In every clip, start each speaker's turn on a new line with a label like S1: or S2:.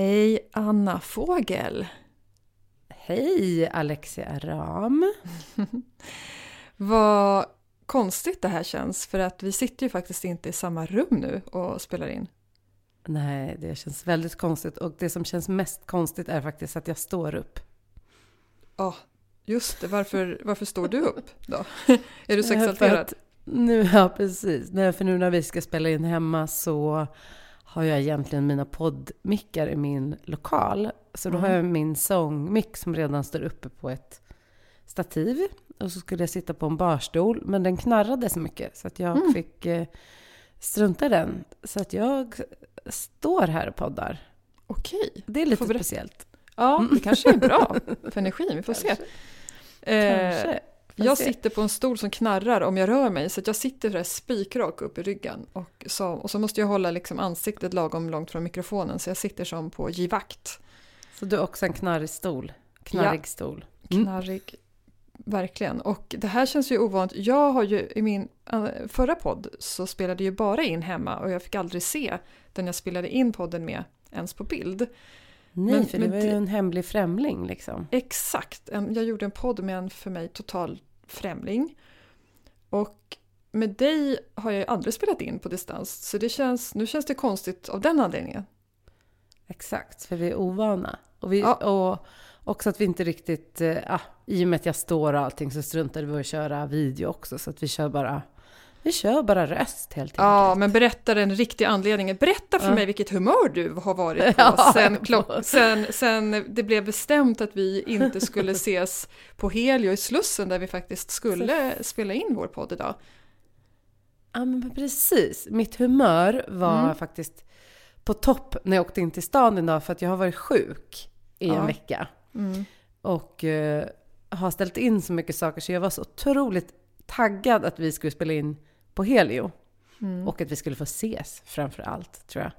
S1: Hej Anna Fågel!
S2: Hej Alexia Ram!
S1: Vad konstigt det här känns för att vi sitter ju faktiskt inte i samma rum nu och spelar in.
S2: Nej, det känns väldigt konstigt och det som känns mest konstigt är faktiskt att jag står upp.
S1: Ja, just det. Varför, varför står du upp då? är du så exalterad?
S2: Nu, ja, precis. Nej, för nu när vi ska spela in hemma så har jag egentligen mina poddmickar i min lokal. Så då mm. har jag min sångmick som redan står uppe på ett stativ. Och så skulle jag sitta på en barstol, men den knarrade så mycket så att jag mm. fick eh, strunta i den. Så att jag står här och poddar.
S1: Okej.
S2: Det är lite speciellt.
S1: Ja, det kanske är bra för energin. Vi får se. Eh, jag sitter på en stol som knarrar om jag rör mig så jag sitter spikrak upp i ryggen. Och så, och så måste jag hålla liksom ansiktet lagom långt från mikrofonen så jag sitter som på givakt.
S2: Så du är också en knarrig stol? Knarrig ja, stol?
S1: Mm. Knarrig, verkligen. Och det här känns ju ovant. Jag har ju i min eh, förra podd så spelade jag bara in hemma och jag fick aldrig se den jag spelade in podden med ens på bild.
S2: Nej, men, för det var ju en hemlig främling liksom.
S1: Exakt. Jag gjorde en podd med en för mig total främling. Och med dig har jag ju aldrig spelat in på distans, så det känns, nu känns det konstigt av den anledningen.
S2: Exakt, för vi är ovana. Och, vi, ja. och också att vi inte riktigt, äh, i och med att jag står och allting så struntade vi att köra video också, så att vi kör bara vi kör bara röst helt enkelt.
S1: Ja, men berätta den riktiga anledningen. Berätta för ja. mig vilket humör du har varit på ja, sen, sen, sen det blev bestämt att vi inte skulle ses på Helio i Slussen där vi faktiskt skulle Så. spela in vår podd idag.
S2: Ja, men precis. Mitt humör var mm. faktiskt på topp när jag åkte in till stan idag för att jag har varit sjuk i ja. en vecka. Mm. Och uh, har ställt in så mycket saker så jag var så otroligt taggad att vi skulle spela in på Helio. Mm. Och att vi skulle få ses framför allt, tror jag.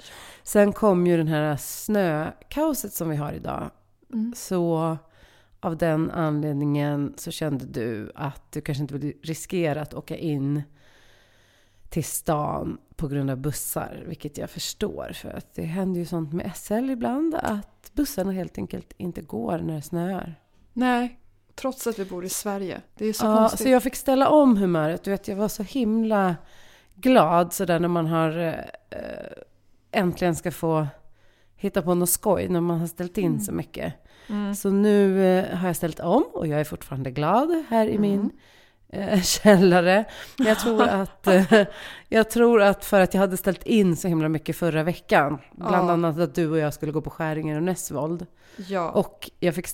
S2: Sen kom ju den här snökaoset som vi har idag. Mm. Så av den anledningen så kände du att du kanske inte vill riskera att åka in till stan på grund av bussar, vilket jag förstår. För att det händer ju sånt med SL ibland, att bussarna helt enkelt inte går när det snöar.
S1: Nej, Trots att vi bor i Sverige. Det är så
S2: ja,
S1: konstigt.
S2: Så jag fick ställa om humöret. Du vet, jag var så himla glad sådär när man har äh, äntligen ska få hitta på något skoj när man har ställt in mm. så mycket. Mm. Så nu äh, har jag ställt om och jag är fortfarande glad här i mm. min äh, källare. Jag tror, att, jag tror att för att jag hade ställt in så himla mycket förra veckan, bland ja. annat att du och jag skulle gå på Skäringer och Näsvold. Ja. Och jag fick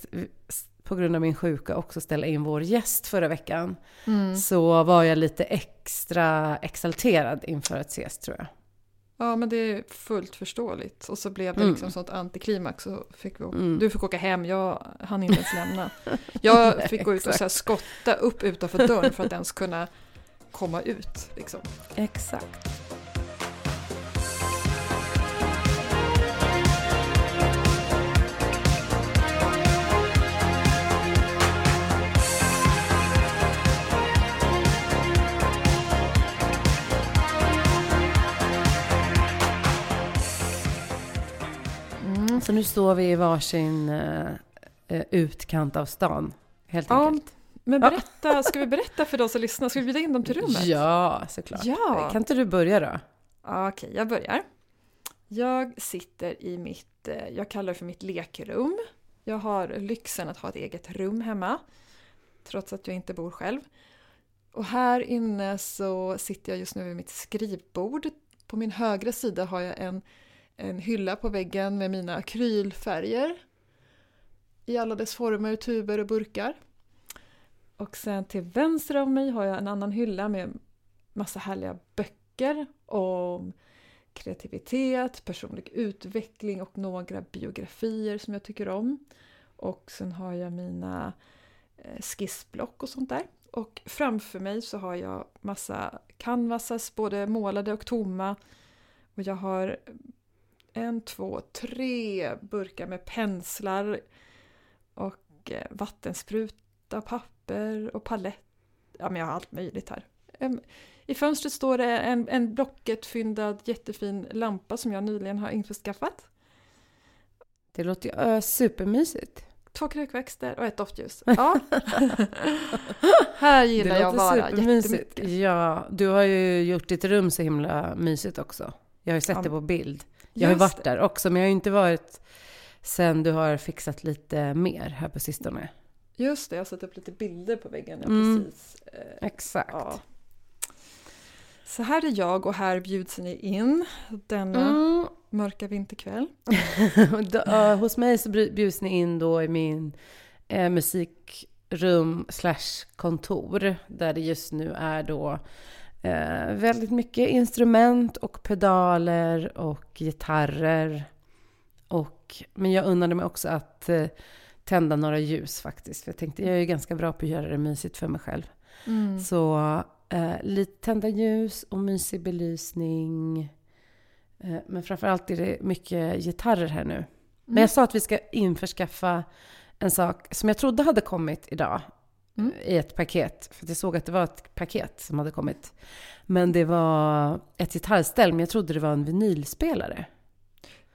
S2: på grund av min sjuka också ställa in vår gäst förra veckan. Mm. Så var jag lite extra exalterad inför att ses tror jag.
S1: Ja men det är fullt förståeligt. Och så blev det mm. liksom sånt antiklimax. Så fick vi, mm. Du fick åka hem, jag hann inte ens lämna. Jag fick gå ut och så skotta upp utanför dörren för att ens kunna komma ut. Liksom.
S2: Exakt. Så nu står vi i varsin uh, utkant av stan, helt ja, enkelt.
S1: Men berätta, ska vi berätta för de som lyssnar? Ska vi bjuda in dem till rummet?
S2: Ja, såklart. Ja. Kan inte du börja då?
S1: Okej, jag börjar. Jag sitter i mitt, eh, jag kallar det för mitt lekrum. Jag har lyxen att ha ett eget rum hemma, trots att jag inte bor själv. Och här inne så sitter jag just nu vid mitt skrivbord. På min högra sida har jag en en hylla på väggen med mina akrylfärger i alla dess former, tuber och burkar. Och sen till vänster om mig har jag en annan hylla med massa härliga böcker om kreativitet, personlig utveckling och några biografier som jag tycker om. Och sen har jag mina eh, skissblock och sånt där. Och framför mig så har jag massa canvases, både målade och tomma. Och jag har en, två, tre burkar med penslar och eh, vattenspruta, papper och palett. Ja, men jag har allt möjligt här. I fönstret står det en, en Blocket-fyndad jättefin lampa som jag nyligen har införskaffat.
S2: Det låter ju uh, supermysigt.
S1: Två krukväxter och ett doftljus. Ja. här gillar jag att vara jättemycket.
S2: Ja, du har ju gjort ditt rum så himla mysigt också. Jag har ju sett ja, det på bild. Jag har ju varit där också, men jag har ju inte varit sen du har fixat lite mer här på sistone.
S1: Just det, jag har satt upp lite bilder på väggen. Mm. Precis.
S2: Eh, Exakt. Ja.
S1: Så här är jag och här bjuds ni in denna mm. mörka vinterkväll.
S2: hos mig så bjuds ni in då i min eh, musikrum slash kontor där det just nu är då eh, väldigt mycket instrument och pedaler och gitarrer. Och, men jag unnade mig också att eh, tända några ljus faktiskt. För jag tänkte jag är ganska bra på att göra det mysigt för mig själv. Mm. Så eh, lite tända ljus och mysig belysning. Eh, men framförallt är det mycket gitarrer här nu. Mm. Men jag sa att vi ska införskaffa en sak som jag trodde hade kommit idag. Mm. I ett paket. För jag såg att det var ett paket som hade kommit. Men det var ett gitarrställ, men jag trodde det var en vinylspelare.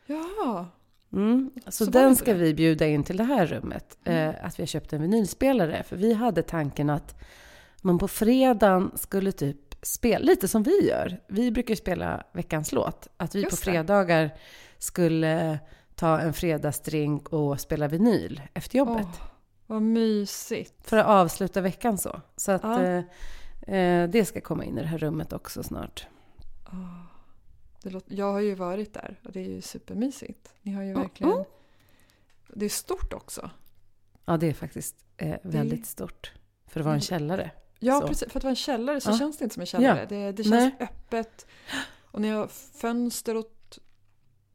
S1: Ja.
S2: Mm. Så, så den ska vi bjuda in till det här rummet. Mm. Eh, att vi har köpt en vinylspelare. För vi hade tanken att man på fredagen skulle typ spela, lite som vi gör. Vi brukar spela veckans låt. Att vi Just på fredagar skulle ta en fredagsdrink och spela vinyl efter jobbet. Oh,
S1: vad mysigt.
S2: För att avsluta veckan så. Så att ja. eh, eh det ska komma in i det här rummet också snart.
S1: Oh. Jag har ju varit där och det är ju supermysigt. Ni har ju verkligen... Mm. Det är stort också.
S2: Ja, det är faktiskt eh, väldigt det... stort. För att vara en källare.
S1: Ja, så. precis. För att vara en källare så ja. känns det inte som en källare. Ja. Det, det, känns Nej. öppet. Och ni har fönster åt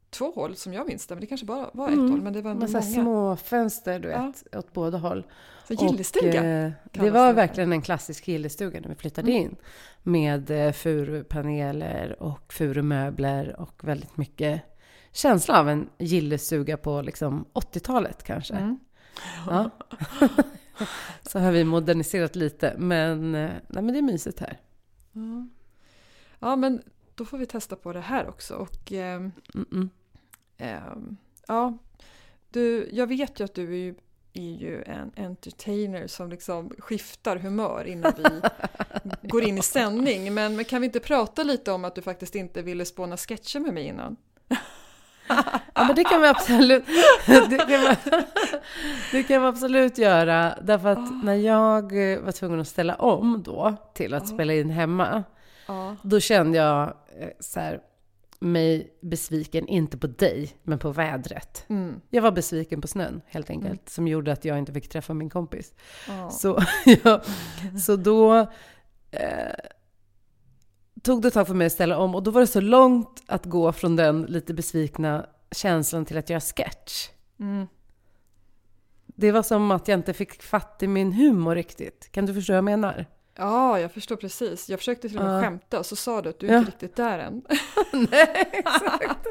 S1: två håll som jag minns det. Men det kanske bara var ett mm. håll. Men det var
S2: Massa många. små fönster du vet, ja. åt båda håll.
S1: Så gillestuga? Och, eh,
S2: det var verkligen en klassisk gillestuga när vi flyttade mm. in. Med eh, furupaneler och furumöbler och väldigt mycket känsla av en gillestuga på liksom 80-talet kanske. Mm. Ja. så har vi moderniserat lite, men, eh, nej, men det är mysigt här.
S1: Ja. ja, men då får vi testa på det här också. Och, eh, eh, ja, du, jag vet ju att du är ju, är ju en entertainer som liksom skiftar humör innan vi går in i sändning. Men, men kan vi inte prata lite om att du faktiskt inte ville spåna sketcher med mig innan?
S2: Ja, men det kan vi absolut, det kan vi, det kan vi absolut göra. Därför att oh. när jag var tvungen att ställa om då till att oh. spela in hemma, oh. då kände jag eh, så här, mig besviken, inte på dig, men på vädret. Mm. Jag var besviken på snön helt enkelt, mm. som gjorde att jag inte fick träffa min kompis. Så, ja, så då eh, tog det ett tag för mig att ställa om och då var det så långt att gå från den lite besvikna känslan till att göra sketch. Mm. Det var som att jag inte fick fatt i min humor riktigt. Kan du förstå vad jag menar?
S1: Ja, jag förstår precis. Jag försökte till och med uh. skämta och så sa du att du ja. inte riktigt där än.
S2: Nej, exakt.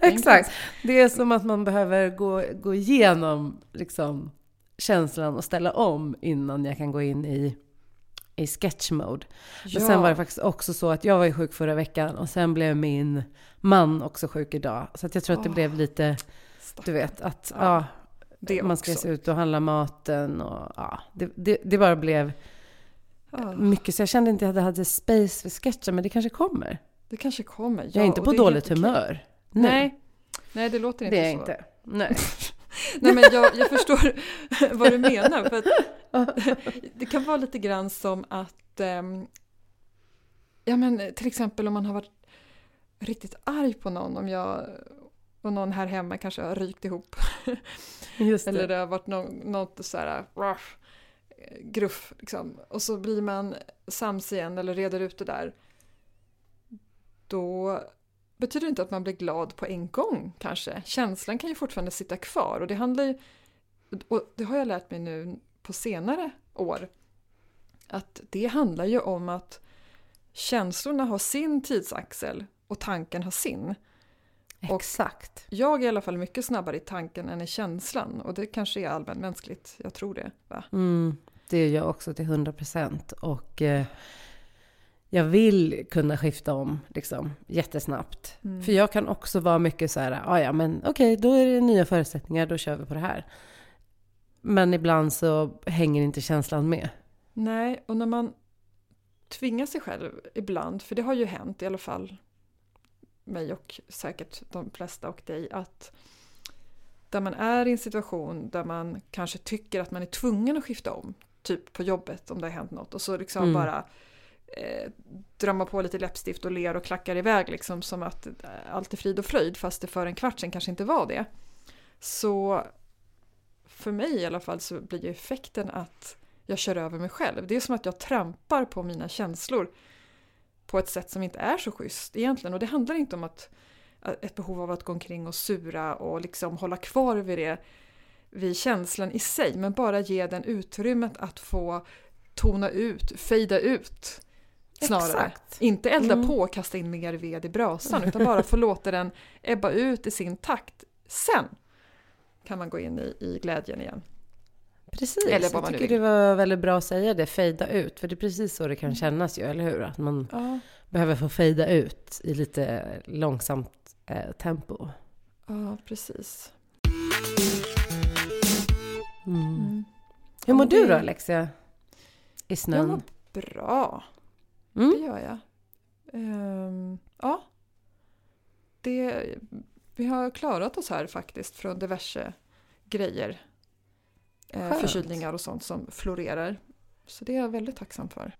S2: exakt. Det är som att man behöver gå, gå igenom liksom, känslan och ställa om innan jag kan gå in i i sketch mode. Ja. Men sen var det faktiskt också så att jag var ju sjuk förra veckan och sen blev min man också sjuk idag. Så att jag tror att det oh. blev lite, du vet, att ja, ja man ska se ut och handla maten och ja, det, det, det bara blev oh. mycket. Så jag kände inte att jag hade space för sketchen, men det kanske kommer.
S1: Det kanske kommer, ja.
S2: Jag är inte på dåligt humör.
S1: Nu. Nej. Nej, det låter inte
S2: så. Det är
S1: så.
S2: inte. Nej.
S1: Nej men jag, jag förstår vad du menar. För det kan vara lite grann som att um, Ja men till exempel om man har varit riktigt arg på någon om jag och någon här hemma kanske har rykt ihop. Eller det har varit någon, något så här ruff, gruff liksom. Och så blir man sams igen eller reder ut det där. Då betyder inte att man blir glad på en gång kanske. Känslan kan ju fortfarande sitta kvar och det handlar ju, och det har jag lärt mig nu på senare år, att det handlar ju om att känslorna har sin tidsaxel och tanken har sin.
S2: Exakt.
S1: Och jag är i alla fall mycket snabbare i tanken än i känslan och det kanske är allmänmänskligt, jag tror det. Va?
S2: Mm, det är jag också till 100 procent. Och eh, jag vill kunna skifta om liksom, jättesnabbt. Mm. För jag kan också vara mycket så här, ah, ja men okej, okay, då är det nya förutsättningar, då kör vi på det här. Men ibland så hänger inte känslan med.
S1: Nej, och när man tvingar sig själv ibland, för det har ju hänt i alla fall mig och säkert de flesta och dig, att där man är i en situation där man kanske tycker att man är tvungen att skifta om, typ på jobbet om det har hänt något och så liksom mm. bara eh, drar man på lite läppstift och ler och klackar iväg liksom som att eh, allt är frid och fröjd fast det för en kvart sedan kanske inte var det. Så för mig i alla fall så blir ju effekten att jag kör över mig själv. Det är som att jag trampar på mina känslor på ett sätt som inte är så schysst egentligen. Och det handlar inte om att ett behov av att gå omkring och sura och liksom hålla kvar vid det, vid känslan i sig, men bara ge den utrymmet att få tona ut, fejda ut. Snarare. Exakt. Inte elda mm. på och kasta in mer ved i brasan, utan bara få låta den ebba ut i sin takt. Sen kan man gå in i, i glädjen igen.
S2: Precis, eller vad jag tycker det var väldigt bra att säga det, fejda ut. För det är precis så det kan kännas ju, eller hur? Att man ja. behöver få fejda ut i lite långsamt eh, tempo.
S1: Ja, precis.
S2: Mm. Mm. Hur mår du då Alexia? I snön? Jag mår
S1: bra. Mm. Det gör jag. Um, ja. Det, vi har klarat oss här faktiskt från diverse grejer. Eh, förkylningar och sånt som florerar. Så det är jag väldigt tacksam för.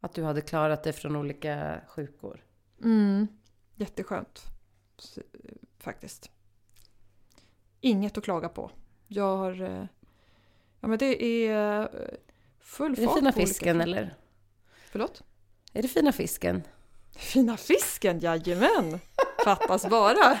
S2: Att du hade klarat dig från olika sjukor?
S1: Mm, jätteskönt. Faktiskt. Inget att klaga på. Jag har... Ja men det är eh, full fart
S2: Är det fina fisken eller?
S1: Förlåt?
S2: Är det fina fisken?
S1: Fina fisken, jajamän! Fattas bara!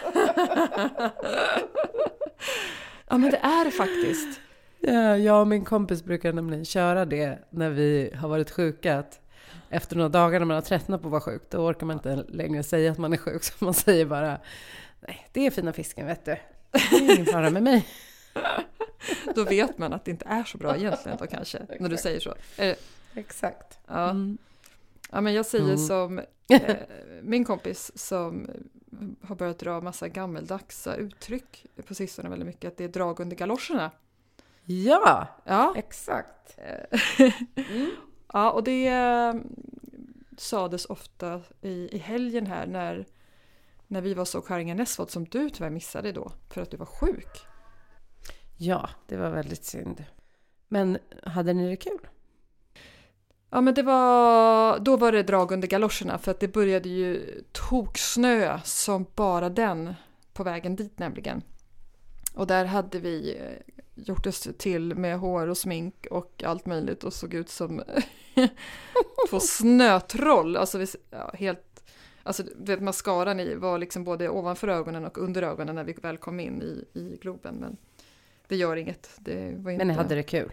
S1: ja men det är det faktiskt.
S2: Ja, jag och min kompis brukar nämligen köra det när vi har varit sjuka. Att efter några dagar när man har tröttnat på att vara sjuk, då orkar man inte längre säga att man är sjuk. Så man säger bara, nej, det är fina fisken vet du. Det är ingen fara med mig.
S1: då vet man att det inte är så bra egentligen då kanske, Exakt. när du säger så.
S2: Exakt.
S1: Ja. Mm. ja, men jag säger mm. som eh, min kompis som har börjat dra massa gammaldagsa uttryck på sistone väldigt mycket, att det är drag under galoscherna.
S2: Ja, ja. exakt.
S1: mm. Ja, och det eh, sades ofta i, i helgen här när, när vi var så Skäringe Näsvold som du tyvärr missade då för att du var sjuk.
S2: Ja, det var väldigt synd. Men hade ni det kul?
S1: Ja men det var, då var det drag under galoscherna för att det började ju toksnö som bara den på vägen dit nämligen. Och där hade vi eh, gjort oss till med hår och smink och allt möjligt och såg ut som två snötroll. Alltså vi, ja, helt, alltså vet, mascaran i var liksom både ovanför ögonen och under ögonen när vi väl kom in i, i Globen. Men det gör inget. Det var inte...
S2: Men ni hade det kul?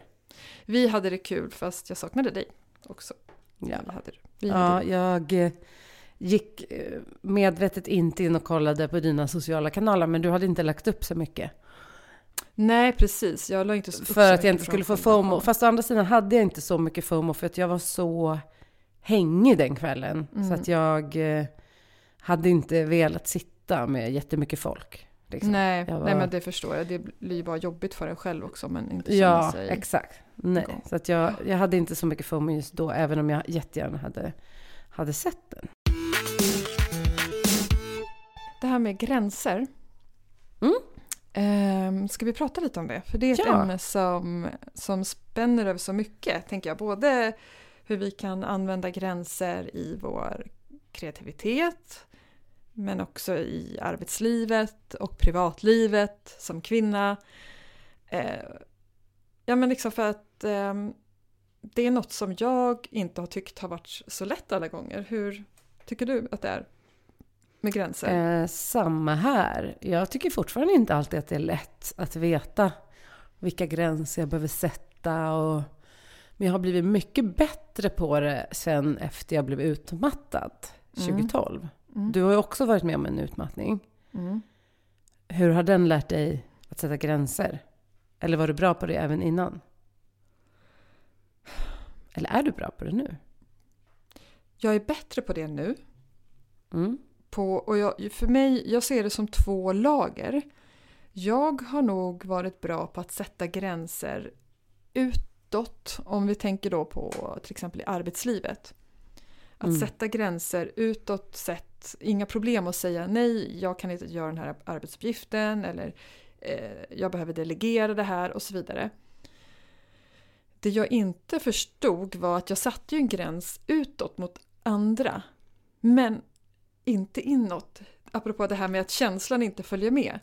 S1: Vi hade det kul fast jag saknade dig också.
S2: Ja, vi hade. Vi hade ja det. jag eh, gick eh, medvetet inte in och kollade på dina sociala kanaler men du hade inte lagt upp så mycket.
S1: Nej, precis. Jag la inte
S2: så För att jag inte skulle få FOMO. Fast å andra sidan hade jag inte så mycket FOMO för att jag var så hängig den kvällen. Mm. Så att jag eh, hade inte velat sitta med jättemycket folk.
S1: Liksom. Nej, var... nej, men det förstår jag. Det blir ju bara jobbigt för en själv också, men inte
S2: känna ja, sig... Ja, exakt. Nej, igång. så att jag, jag hade inte så mycket FOMO just då, även om jag jättegärna hade, hade sett den.
S1: Det här med gränser. Mm. Um, ska vi prata lite om det? För det är ett ja. ämne som, som spänner över så mycket, tänker jag. Både hur vi kan använda gränser i vår kreativitet, men också i arbetslivet och privatlivet som kvinna. Uh, ja, men liksom för att um, det är något som jag inte har tyckt har varit så lätt alla gånger. Hur tycker du att det är? med gränser?
S2: Eh, samma här. Jag tycker fortfarande inte alltid att det är lätt att veta vilka gränser jag behöver sätta. Och, men jag har blivit mycket bättre på det sen efter jag blev utmattad 2012. Mm. Mm. Du har ju också varit med om en utmattning. Mm. Hur har den lärt dig att sätta gränser? Eller var du bra på det även innan? Eller är du bra på det nu?
S1: Jag är bättre på det nu.
S2: Mm.
S1: På, och jag, för mig, jag ser det som två lager. Jag har nog varit bra på att sätta gränser utåt, om vi tänker då på till exempel i arbetslivet. Att
S2: Mm.
S1: sätta gränser utåt sett, inga problem att säga nej, jag kan inte göra den här arbetsuppgiften eller eh, jag behöver delegera det här och så vidare. Det jag inte förstod var att jag satte ju en gräns utåt mot andra, men inte inåt. Apropå det här med att känslan inte följer med.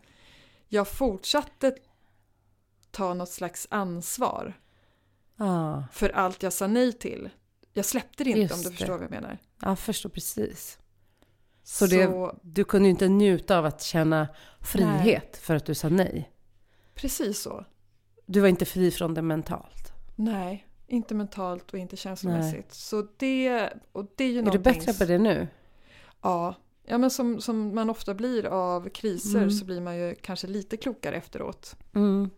S1: Jag fortsatte ta något slags ansvar
S2: Ah,
S1: för allt jag sa nej till. Jag släppte det inte
S2: Just
S1: om du
S2: det.
S1: förstår vad jag menar.
S2: jag förstår precis. Så det- Du kunde ju inte njuta av att känna frihet för att du sa nej.
S1: Precis så.
S2: Du var inte fri från det mentalt.
S1: Nej, inte mentalt och inte känslomässigt. Så det, och det är ju
S2: Är du bättre på det nu?
S1: Ja. Ja, men som, som man ofta blir av kriser
S2: Mm.
S1: så blir man ju kanske lite klokare efteråt.
S2: Mm.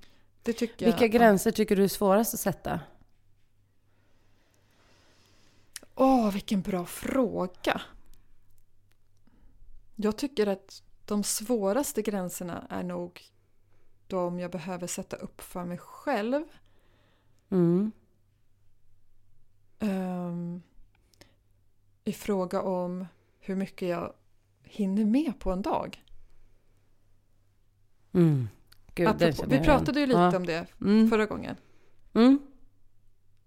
S1: Det tycker jag.
S2: Vilka gränser tycker du är svårast att sätta?
S1: Åh, vilken bra fråga. Jag tycker att de svåraste gränserna är nog de jag behöver sätta upp för mig själv.
S2: Mm.
S1: Ehm, I fråga om hur mycket jag hinner med på en dag.
S2: Mm. Gud,
S1: Apropå, vi pratade ju lite
S2: Ja.
S1: om det
S2: Mm.
S1: förra gången.
S2: Mm.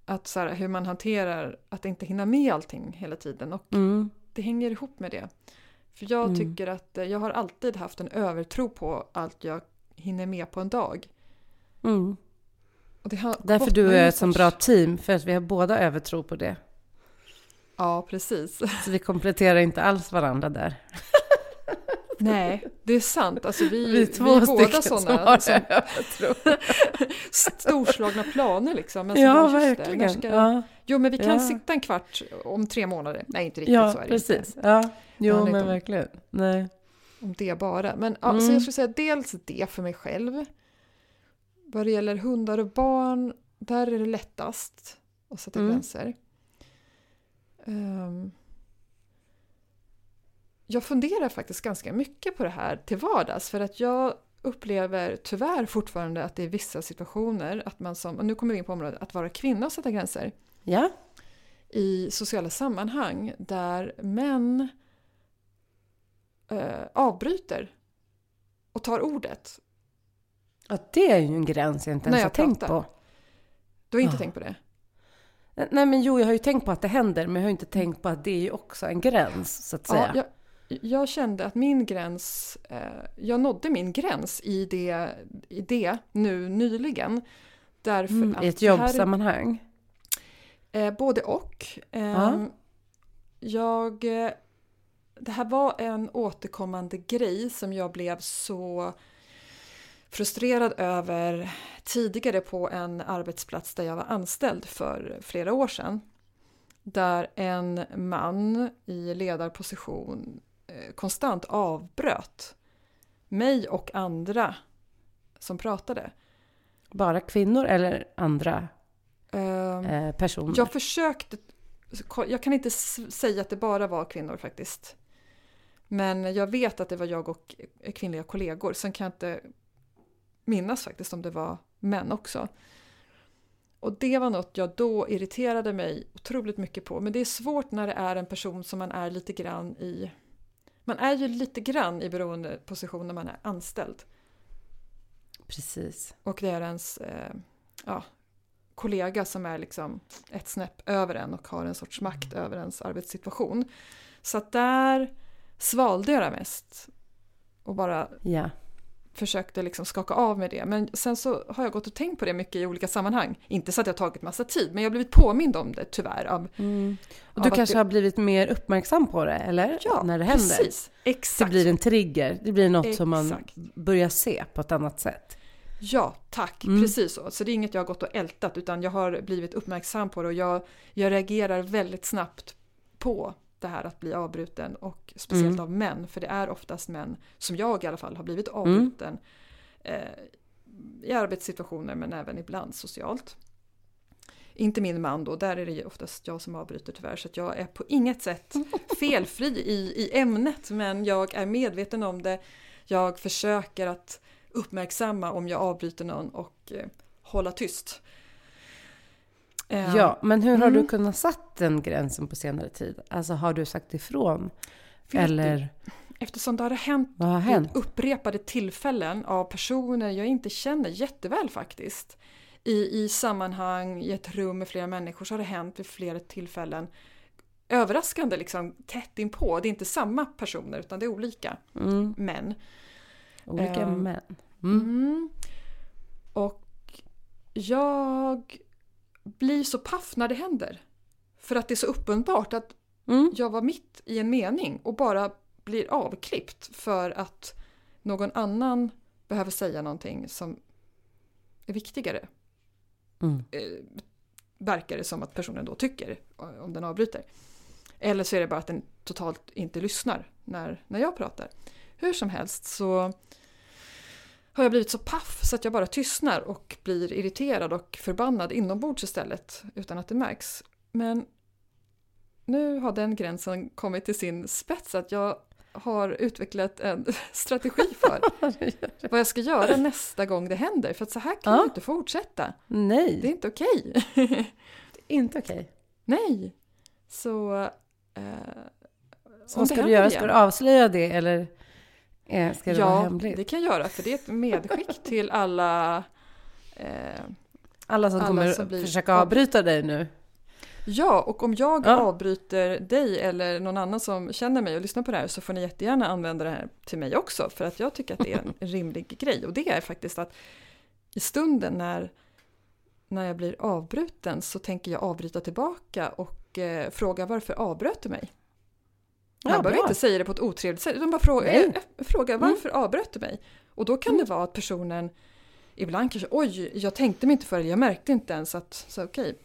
S1: Att så här, hur man hanterar att inte hinna med allting hela tiden. Och
S2: Mm.
S1: det hänger ihop med det. För jag
S2: Mm.
S1: tycker att eh, jag har alltid haft en övertro på allt jag hinner med på en dag.
S2: Mm. Därför du är ett så bra team, för att vi har båda övertro på det.
S1: Ja, precis.
S2: Så vi kompletterar inte alls varandra där.
S1: Nej, det är sant. Alltså vi,
S2: Vi
S1: vi
S2: är två
S1: är båda
S2: stycken som
S1: sådana
S2: har
S1: som, storslagna planer liksom. Men
S2: Ja,
S1: just det, när
S2: verkligen.
S1: ska-
S2: Ja,
S1: Jo, men vi kan
S2: Ja.
S1: sitta en kvart om tre månader. Nej, inte riktigt
S2: ja
S1: så är det
S2: precis.
S1: inte.
S2: Ja. Jo, men verkligen. Nej.
S1: Om det bara. Men ja, så
S2: Mm.
S1: jag skulle säga dels det för mig själv. Vad det gäller hundar och barn, där är det lättast att sätta
S2: Mm.
S1: gränser. Ehm, jag funderar faktiskt ganska mycket på det här till vardags för att jag upplever tyvärr fortfarande att det är vissa situationer att man som, och nu kommer vi in på området, att vara kvinna och sätta gränser
S2: Ja.
S1: i sociala sammanhang där män eh, avbryter och tar ordet.
S2: ja, det är ju en gräns jag inte ens har tänkt på.
S1: Du har inte
S2: Ah.
S1: tänkt på det?
S2: Nej men jo, jag har ju tänkt på att det händer, men jag har inte tänkt på att det är ju också en gräns, så att säga.
S1: Ja, jag, jag kände att min gräns, eh, jag nådde min gräns i det, i det nu nyligen. Därför
S2: mm,
S1: att
S2: I ett jobbsammanhang.
S1: Eh, både och. Eh,
S2: Ja.
S1: Jag... Det här var en återkommande grej som jag blev så frustrerad över tidigare på en arbetsplats där jag var anställd för flera år sedan. Där en man i ledarposition eh, konstant avbröt mig och andra som pratade.
S2: Bara kvinnor eller andra
S1: Ehm,
S2: eh, personer?
S1: Jag försökte, jag kan inte säga att det bara var kvinnor faktiskt. Men jag vet att det var jag och kvinnliga kollegor. Sen kan jag inte minnas faktiskt om det var män också. Och det var något jag då irriterade mig otroligt mycket på. Men det är svårt när det är en person som man är lite grann i... Man är ju lite grann i beroendeposition när man är anställd.
S2: Precis.
S1: Och det är ens eh, ja, kollega som är liksom ett snäpp över en och har en sorts makt över ens arbetssituation. Så att där svalde jag det mest. Och bara
S2: Ja.
S1: försökte liksom skaka av med det. Men sen så har jag gått och tänkt på det mycket i olika sammanhang. Inte så att det har tagit massa tid, men jag har blivit påmind om det tyvärr. Av,
S2: Mm. Och du kanske
S1: det,
S2: har blivit mer uppmärksam på det, eller?
S1: Ja,
S2: När det händer.
S1: precis.
S2: Det
S1: Exakt.
S2: blir en trigger. Det blir något som man
S1: Exakt.
S2: börjar se på ett annat sätt.
S1: Ja, tack.
S2: Mm.
S1: Precis så. Så det är inget jag har gått och ältat utan jag har blivit uppmärksam på det och jag, jag reagerar väldigt snabbt på det här att bli avbruten och speciellt
S2: Mm.
S1: av män. För det är oftast män, som jag i alla fall, har blivit
S2: Mm.
S1: avbruten eh, i arbetssituationer men även ibland socialt. inte min man då, där är det oftast jag som avbryter tyvärr. Så jag är på inget sätt felfri i, i ämnet men jag är medveten om det. Jag försöker att uppmärksamma om jag avbryter någon och eh, hålla tyst.
S2: Eh, ja, men hur har mm. du kunnat satt den gränsen på senare tid? Alltså har du sagt ifrån? Vet Eller? Du,
S1: eftersom det har hänt,
S2: Vad har hänt
S1: upprepade tillfällen av personer jag inte känner jätteväl faktiskt. I, I sammanhang, i ett rum med flera människor så har det hänt vid flera tillfällen. Överraskande liksom tätt inpå. Det är inte samma personer utan det är olika mm. män.
S2: Olika um, män.
S1: Mm. Mm. Och jag blir så paff när det händer. För att det är så uppenbart att mm. jag var mitt i en mening och bara blir avklippt för att någon annan behöver säga någonting som är viktigare. Mm. Eh, verkar det som att personen då tycker om den avbryter. Eller så är det bara att den totalt inte lyssnar när, när jag pratar. Hur som helst så har jag blivit så paff så att jag bara tystnar och blir irriterad och förbannad inombords istället utan att det märks. Men nu har den gränsen kommit till sin spets att jag har utvecklat en strategi för vad jag ska göra nästa gång det händer. För att så här kan ja. inte fortsätta.
S2: Nej.
S1: Det är inte okej.
S2: Inte okej.
S1: Nej. Så... Eh,
S2: så vad ska du göra? Igen. Ska du avslöja det eller eh, ska det ja, vara hemligt?
S1: Ja, det kan jag göra. För det är ett medskick till alla... Eh,
S2: alla som alla kommer som blir, försöka avbryta dig nu.
S1: Ja, och om jag ja. avbryter dig eller någon annan som känner mig och lyssnar på det här så får ni jättegärna använda det här till mig också för att jag tycker att det är en rimlig grej. Och det är faktiskt att i stunden när, när jag blir avbruten så tänker jag avbryta tillbaka och eh, fråga varför avbröt du mig? Ja, jag behöver inte säga det på ett otrevligt sätt utan bara fråga, eh, fråga mm. varför mm. avbröt du mig? Och då kan mm. det vara att personen ibland kanske oj, jag tänkte mig inte för jag märkte inte ens att, så okej, okay,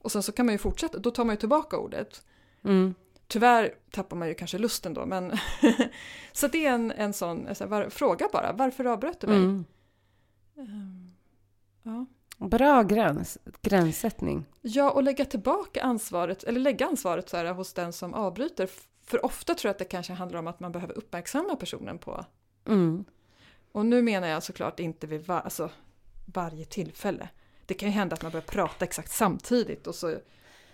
S1: och sen så kan man ju fortsätta, då tar man ju tillbaka ordet. Mm. Tyvärr tappar man ju kanske lusten då, men så det är en, en sån så var, fråga bara, varför avbröt du mig? Mm.
S2: Um, ja. Bra gräns, gränssättning.
S1: Ja, och lägga tillbaka ansvaret, eller lägga ansvaret så här, hos den som avbryter. För ofta tror jag att det kanske handlar om att man behöver uppmärksamma personen på. Mm. Och nu menar jag såklart inte vid var, alltså, varje tillfälle det kan ju hända att man börjar prata exakt samtidigt och så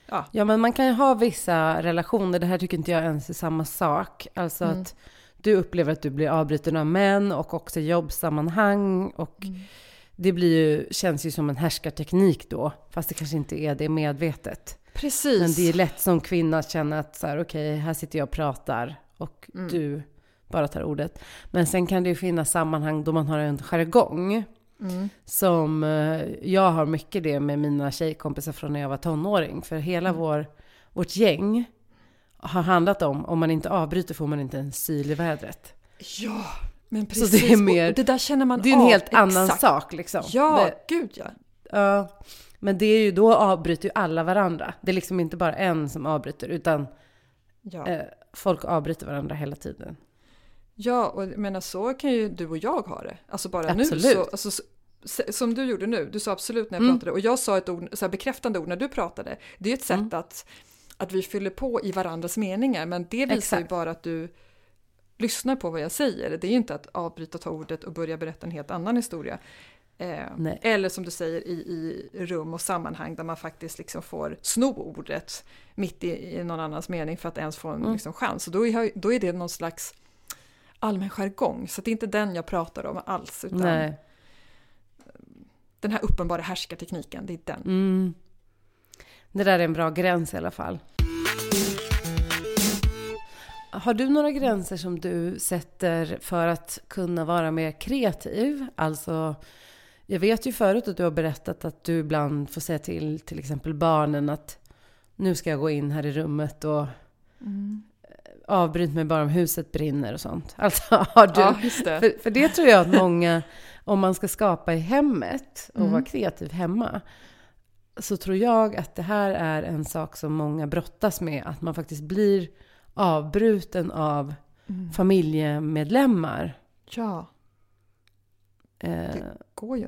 S2: Ja. ja, men man kan ju ha vissa relationer, det här tycker inte jag ens är samma sak. Alltså mm. att du upplever att du blir avbruten av män och också jobbsammanhang och mm. det blir ju, känns ju som en härskarteknik då, fast det kanske inte är det medvetet.
S1: Precis.
S2: Men det är lätt som kvinna att känna att så här, okej, okay, här sitter jag och pratar och mm. du bara tar ordet. Men sen kan det ju finnas sammanhang då man har en jargong. Mm. Som, eh, jag har mycket det med mina tjejkompisar från när jag var tonåring. För hela mm. vår, vårt gäng har handlat om, om man inte avbryter får man inte en syl i vädret.
S1: Ja, men precis. Så det är mer, och det där känner man
S2: Det är en av, helt exakt. annan sak liksom.
S1: Ja, det, gud ja.
S2: Ja, men det är ju, då avbryter ju alla varandra. Det är liksom inte bara en som avbryter, utan ja. eh, folk avbryter varandra hela tiden.
S1: Ja, och jag menar så kan ju du och jag ha det. Alltså bara absolut. nu så, alltså, som du gjorde nu, du sa absolut när jag mm. pratade och jag sa ett ord, så bekräftande ord när du pratade. Det är ett sätt mm. att, att vi fyller på i varandras meningar men det visar Exakt. ju bara att du lyssnar på vad jag säger. Det är ju inte att avbryta ta ordet och börja berätta en helt annan historia. Eh, eller som du säger i, i rum och sammanhang där man faktiskt liksom får sno ordet mitt i, i någon annans mening för att ens få en mm. liksom, chans. Så då är, då är det någon slags allmän jargong, så det är inte den jag pratar om alls. Utan Nej. Den här uppenbara härskartekniken, det är den. Mm.
S2: Det där är en bra gräns i alla fall. Har du några gränser som du sätter för att kunna vara mer kreativ? Alltså, jag vet ju förut att du har berättat att du ibland får säga till till exempel barnen att nu ska jag gå in här i rummet och mm avbryt mig bara om huset brinner och sånt. Alltså har du... Ja, det. För, för, det tror jag att många, om man ska skapa i hemmet och mm. vara kreativ hemma, så tror jag att det här är en sak som många brottas med. Att man faktiskt blir avbruten av mm. familjemedlemmar.
S1: Ja.
S2: Eh.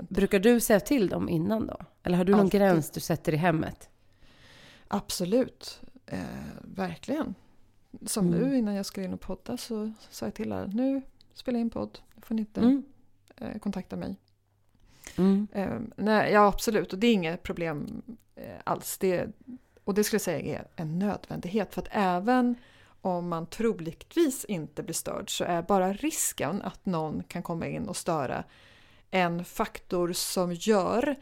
S2: Brukar du säga till dem innan då? Eller har du någon
S1: Alltid.
S2: gräns du sätter i hemmet?
S1: Absolut, eh, verkligen. Som
S2: Mm.
S1: nu innan jag skulle in och podda så sa jag till alla, nu spelar jag in podd, nu får ni inte
S2: Mm.
S1: eh, kontakta mig.
S2: Mm.
S1: Eh, nej, ja absolut, och det är inget problem eh, alls. Det, och det skulle jag säga är en nödvändighet för att även om man troligtvis inte blir störd så är bara risken att någon kan komma in och störa en faktor som gör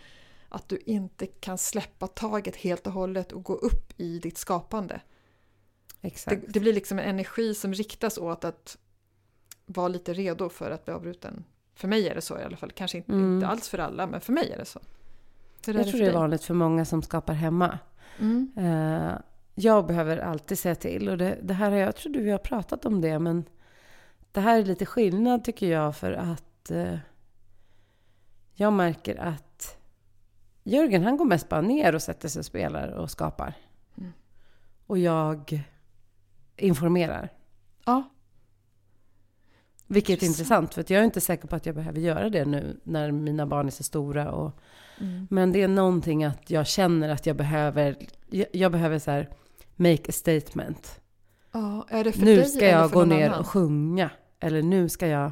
S1: att du inte kan släppa taget helt och hållet och gå upp i ditt skapande. Det, det blir liksom en energi som riktas åt att vara lite redo för att bli avbruten. För mig är det så i alla fall. Kanske inte,
S2: Mm.
S1: inte alls för alla, men för mig är det så. Hur
S2: jag
S1: det
S2: tror det är vanligt för många som skapar hemma.
S1: Mm.
S2: Eh, jag behöver alltid säga till. Och det, det här har jag, tror du vi har pratat om det, men det här är lite skillnad tycker jag för att eh, jag märker att Jörgen han går mest bara ner och sätter sig och spelar och skapar.
S1: Mm.
S2: Och jag informerar.
S1: Ja,
S2: Vilket är
S1: Intressant.
S2: intressant för att jag är inte säker på att jag behöver göra det nu när mina barn är så stora. Och,
S1: mm.
S2: men det är någonting att jag känner att jag behöver, jag, jag behöver så här make a statement.
S1: ja är det för
S2: nu
S1: dig
S2: ska jag gå ner
S1: annan?
S2: och sjunga. Eller nu ska jag...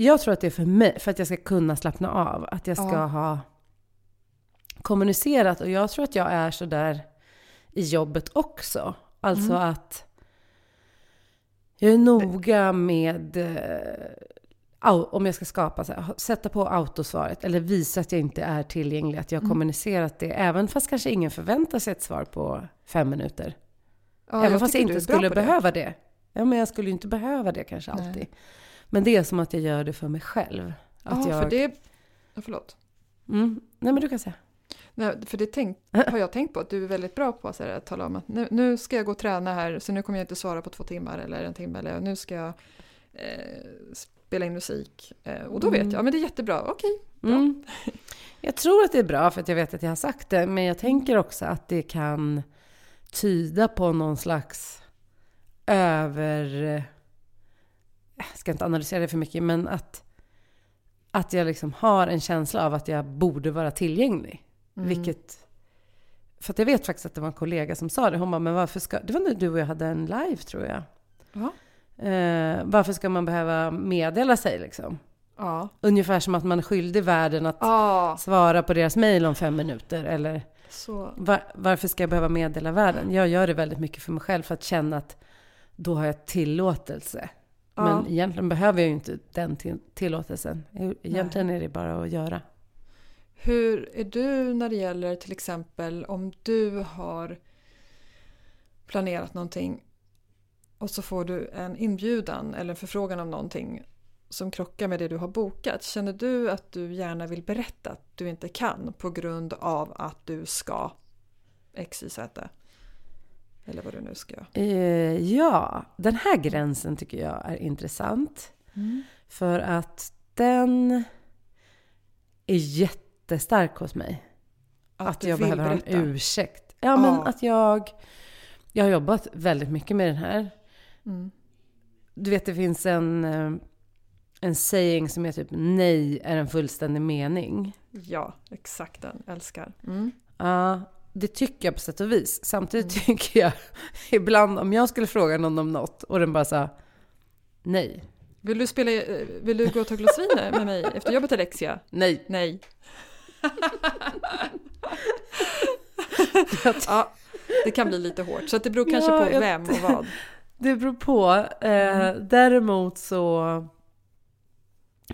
S2: Jag tror att det är för mig, för att jag ska kunna slappna av. Att jag ska
S1: Ja.
S2: ha kommunicerat. Och jag tror att jag är så där i jobbet också. Alltså
S1: Mm.
S2: att jag är noga med eh, om jag ska skapa, så här, sätta på autosvaret eller visa att jag inte är tillgänglig, att jag har
S1: Mm.
S2: kommunicerat det. Även fast kanske ingen förväntar sig ett svar på fem minuter.
S1: Ja,
S2: Även fast jag
S1: tycker du
S2: inte skulle
S1: på det.
S2: behöva det. Ja, men jag skulle ju inte behöva det kanske
S1: Nej.
S2: Men det är som att jag gör det för mig själv. Att
S1: Ja,
S2: jag...
S1: för det... Förlåt.
S2: mm. Nej, men du kan säga.
S1: Nej, för det tänk, har jag tänkt på att du är väldigt bra på så här, att tala om att nu, nu ska jag gå och träna här så nu kommer jag inte svara på två timmar eller en timme eller nu ska jag eh, spela in musik. Eh, och då vet
S2: Mm.
S1: jag, ja men det är jättebra, okej. Bra.
S2: Mm. Jag tror att det är bra för att jag vet att jag har sagt det. Men jag tänker också att det kan tyda på någon slags över... Jag ska inte analysera det för mycket, men att, att jag liksom har en känsla av att jag borde vara tillgänglig.
S1: Mm.
S2: Vilket... För att jag vet faktiskt att det var en kollega som sa det. Hon bara, men varför ska... Det var när du och jag hade en live tror jag.
S1: Ja.
S2: Eh, varför ska man behöva meddela sig liksom?
S1: Ja.
S2: Ungefär som att man är skyldig världen att
S1: ja,
S2: svara på deras mejl om fem minuter. Eller var, varför ska jag behöva meddela världen? Jag gör det väldigt mycket för mig själv för att känna att då har jag tillåtelse.
S1: Ja.
S2: Men egentligen behöver jag ju inte den till, tillåtelsen. Egentligen är det bara att göra.
S1: Hur är du när det gäller till exempel om du har planerat någonting och så får du en inbjudan eller en förfrågan om någonting som krockar med det du har bokat. Känner du att du gärna vill berätta att du inte kan på grund av att du ska X, Y, Z? Eller vad du nu ska.
S2: Eh, ja, den här gränsen tycker jag är intressant. För att den är jättestark hos mig. Att,
S1: du
S2: jag behöver ha en
S1: berätta.
S2: ursäkt. Ja, men
S1: Ja.
S2: att jag... Jag har jobbat väldigt mycket med den här.
S1: Mm.
S2: Du vet, det finns en, eh, en saying som är typ nej är en fullständig mening.
S1: Ja, exakt den. Älskar. Mm.
S2: Ja, det tycker jag på sätt och vis. Samtidigt tycker jag ibland om jag skulle fråga någon om något och den bara sa nej,
S1: Vill du, spela, eh, vill du gå och ta glas vin med mig efter jobbet Alexia?
S2: nej.
S1: Nej. ja, det kan bli lite hårt. Så det beror kanske
S2: Ja,
S1: på vem och vad.
S2: Det beror på. Eh, däremot så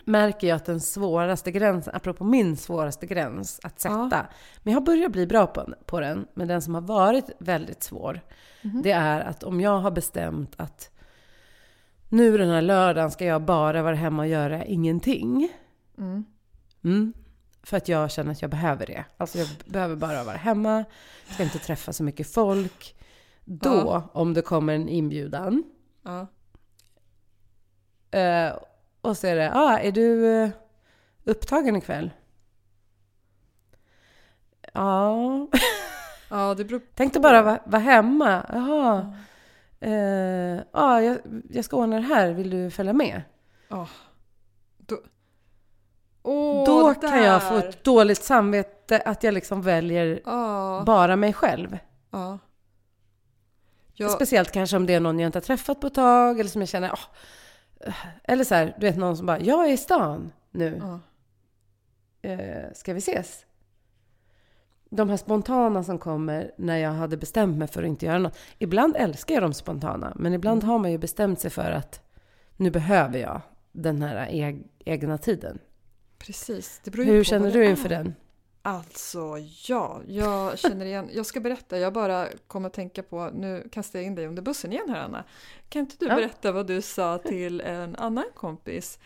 S2: märker jag att den svåraste gränsen, apropå min svåraste gräns att sätta, men jag har börjat bli bra på, på den, men den som har varit väldigt svår, det är att om jag har bestämt att nu den här lördagen ska jag bara vara hemma och göra ingenting.
S1: Mm.
S2: Mm. För att jag känner att jag behöver det. Alltså jag behöver bara vara hemma, ska inte träffa så mycket folk. Då,
S1: Ja.
S2: om det kommer en inbjudan,
S1: Ja.
S2: Eh, och så är det, ah, är du eh, upptagen ikväll? Ja,
S1: ja, det beror på.
S2: tänkte bara vara vara hemma. Jaha. Eh, ah, jag, jag ska ordna det här, vill du följa med?
S1: Ja. Då, Åh,
S2: Då
S1: där.
S2: kan jag få ett dåligt samvete att jag liksom väljer
S1: Ja,
S2: bara mig själv.
S1: ja. Jag,
S2: Speciellt kanske om det är någon jag inte har träffat på ett tag eller som jag känner, åh. Eller så här, du vet någon som bara, jag är i stan nu.
S1: ja.
S2: Eh, ska vi ses? De här spontana som kommer när jag hade bestämt mig för att inte göra något. Ibland älskar jag de spontana, men ibland
S1: Mm.
S2: har man ju bestämt sig för att nu behöver jag den här eg- egna tiden.
S1: Precis.
S2: Hur känner du inför den?
S1: Alltså, ja. Jag känner igen. Jag ska berätta. Jag bara kom att tänka på, nu kastar jag in dig under bussen igen här Anna. Kan inte du
S2: Ja.
S1: berätta vad du sa till en annan kompis?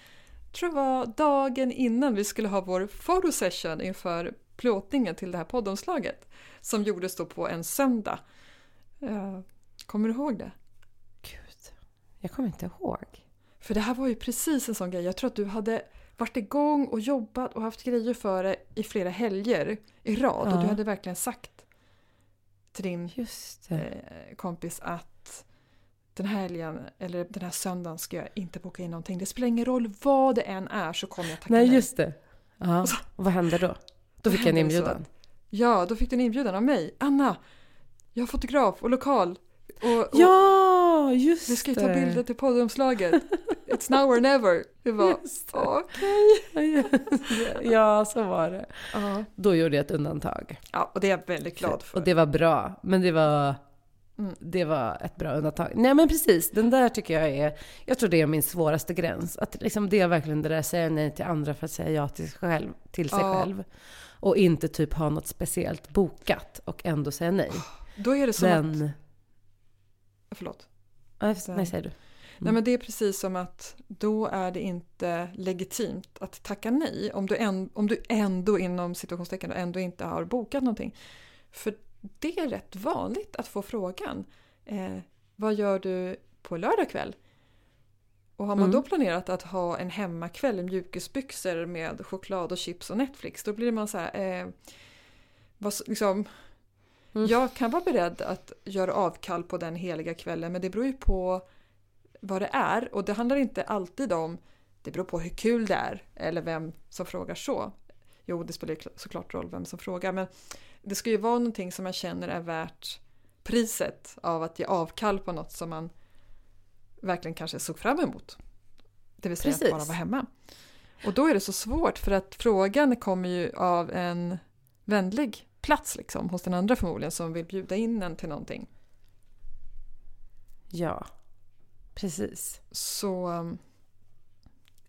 S1: tror det var dagen innan vi skulle ha vår photosession inför plåtningen till det här poddomslaget. Som gjordes då på en söndag. Eh, Kommer du ihåg det?
S2: Gud, jag kommer inte ihåg.
S1: För det här var ju precis en sån grej. Jag tror att du hade varit igång och jobbat och haft grejer för det i flera helger i rad. Och
S2: Ja.
S1: du hade verkligen sagt till din eh, kompis att den här helgen, eller den här söndagen ska jag inte boka in någonting. Det spelar ingen roll vad det än är så kommer jag tacka
S2: Nej, just det. Ja. Och vad hände då? Då fick jag en
S1: så
S2: inbjudan.
S1: Ja, då fick du en inbjudan av mig. Anna, jag är fotograf och lokal. Och, och
S2: Ja, just
S1: vi ska ju ta bilder till poddomslaget. It's now or never.
S2: Just det.
S1: okej.
S2: Ja, så var det.
S1: Ja.
S2: Då gjorde jag ett undantag.
S1: ja, och det är jag väldigt glad för.
S2: Och det var bra. Men det var,
S1: Mm.
S2: det var ett bra undantag. Nej men precis, den där tycker jag är, jag tror det är min svåraste gräns. Att liksom det är verkligen det där säga nej till andra för att säga ja till sig själv. Till sig
S1: Ja.
S2: själv. Och inte typ ha något speciellt bokat och ändå säga nej.
S1: Då är det som att...
S2: Den...
S1: Förlåt.
S2: Nej, nej, säger du.
S1: Nej men det är precis som att då är det inte legitimt att tacka nej om du, en, om du ändå inom situationstecken ändå inte har bokat någonting. För det är rätt vanligt att få frågan eh, vad gör du på lördag kväll? Och har man
S2: Mm.
S1: då planerat att ha en hemmakväll i mjukisbyxor med choklad och chips och Netflix då blir man så här eh, vad, liksom,
S2: Mm.
S1: Jag kan vara beredd att göra avkall på den heliga kvällen men det beror ju på vad det är och det handlar inte alltid om det beror på hur kul det är eller vem som frågar så. Jo, det spelar ju kl- såklart roll vem som frågar men det ska ju vara någonting som man känner är värt priset av att ge avkall på något som man verkligen kanske såg fram emot. Det vill säga
S2: Precis.
S1: att bara vara hemma. Och då är det så svårt för att frågan kommer ju av en vänlig plats liksom hos den andra förmodligen som vill bjuda in en till någonting.
S2: Ja, precis.
S1: Så um,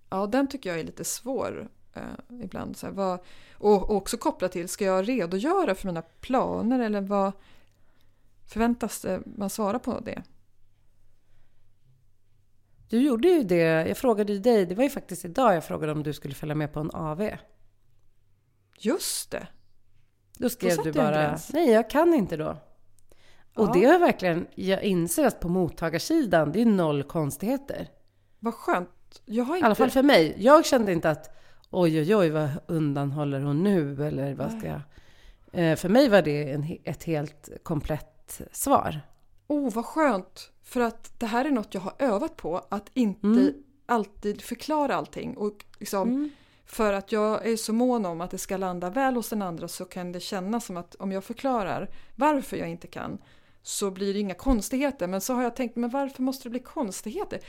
S1: ja, den tycker jag är lite svår eh, ibland. Så här, vad, och, och också kopplat till, ska jag redogöra för mina planer eller vad förväntas det man svara på det?
S2: Du gjorde ju det, jag frågade ju dig, det var ju faktiskt idag jag frågade om du skulle följa med på en AV.
S1: Just det!
S2: Då skrev
S1: satte
S2: du bara,
S1: gräns.
S2: nej jag kan inte då. Och
S1: Ja.
S2: det är verkligen, jag inser att på mottagarsidan, det är noll konstigheter.
S1: Vad skönt. Jag har
S2: I
S1: inte...
S2: alla fall för mig. Jag kände inte att oj, oj, oj, vad undanhåller hon nu? Eller vad ska jag... Eh, För mig var det en, ett helt komplett svar.
S1: Oh, vad skönt! För att det här är något jag har övat på, att inte
S2: Mm.
S1: alltid förklara allting. Och liksom,
S2: Mm.
S1: För att jag är så mån om att det ska landa väl hos den andra så kan det kännas som att om jag förklarar varför jag inte kan så blir det inga konstigheter. Men så har jag tänkt, men varför måste det bli konstigheter?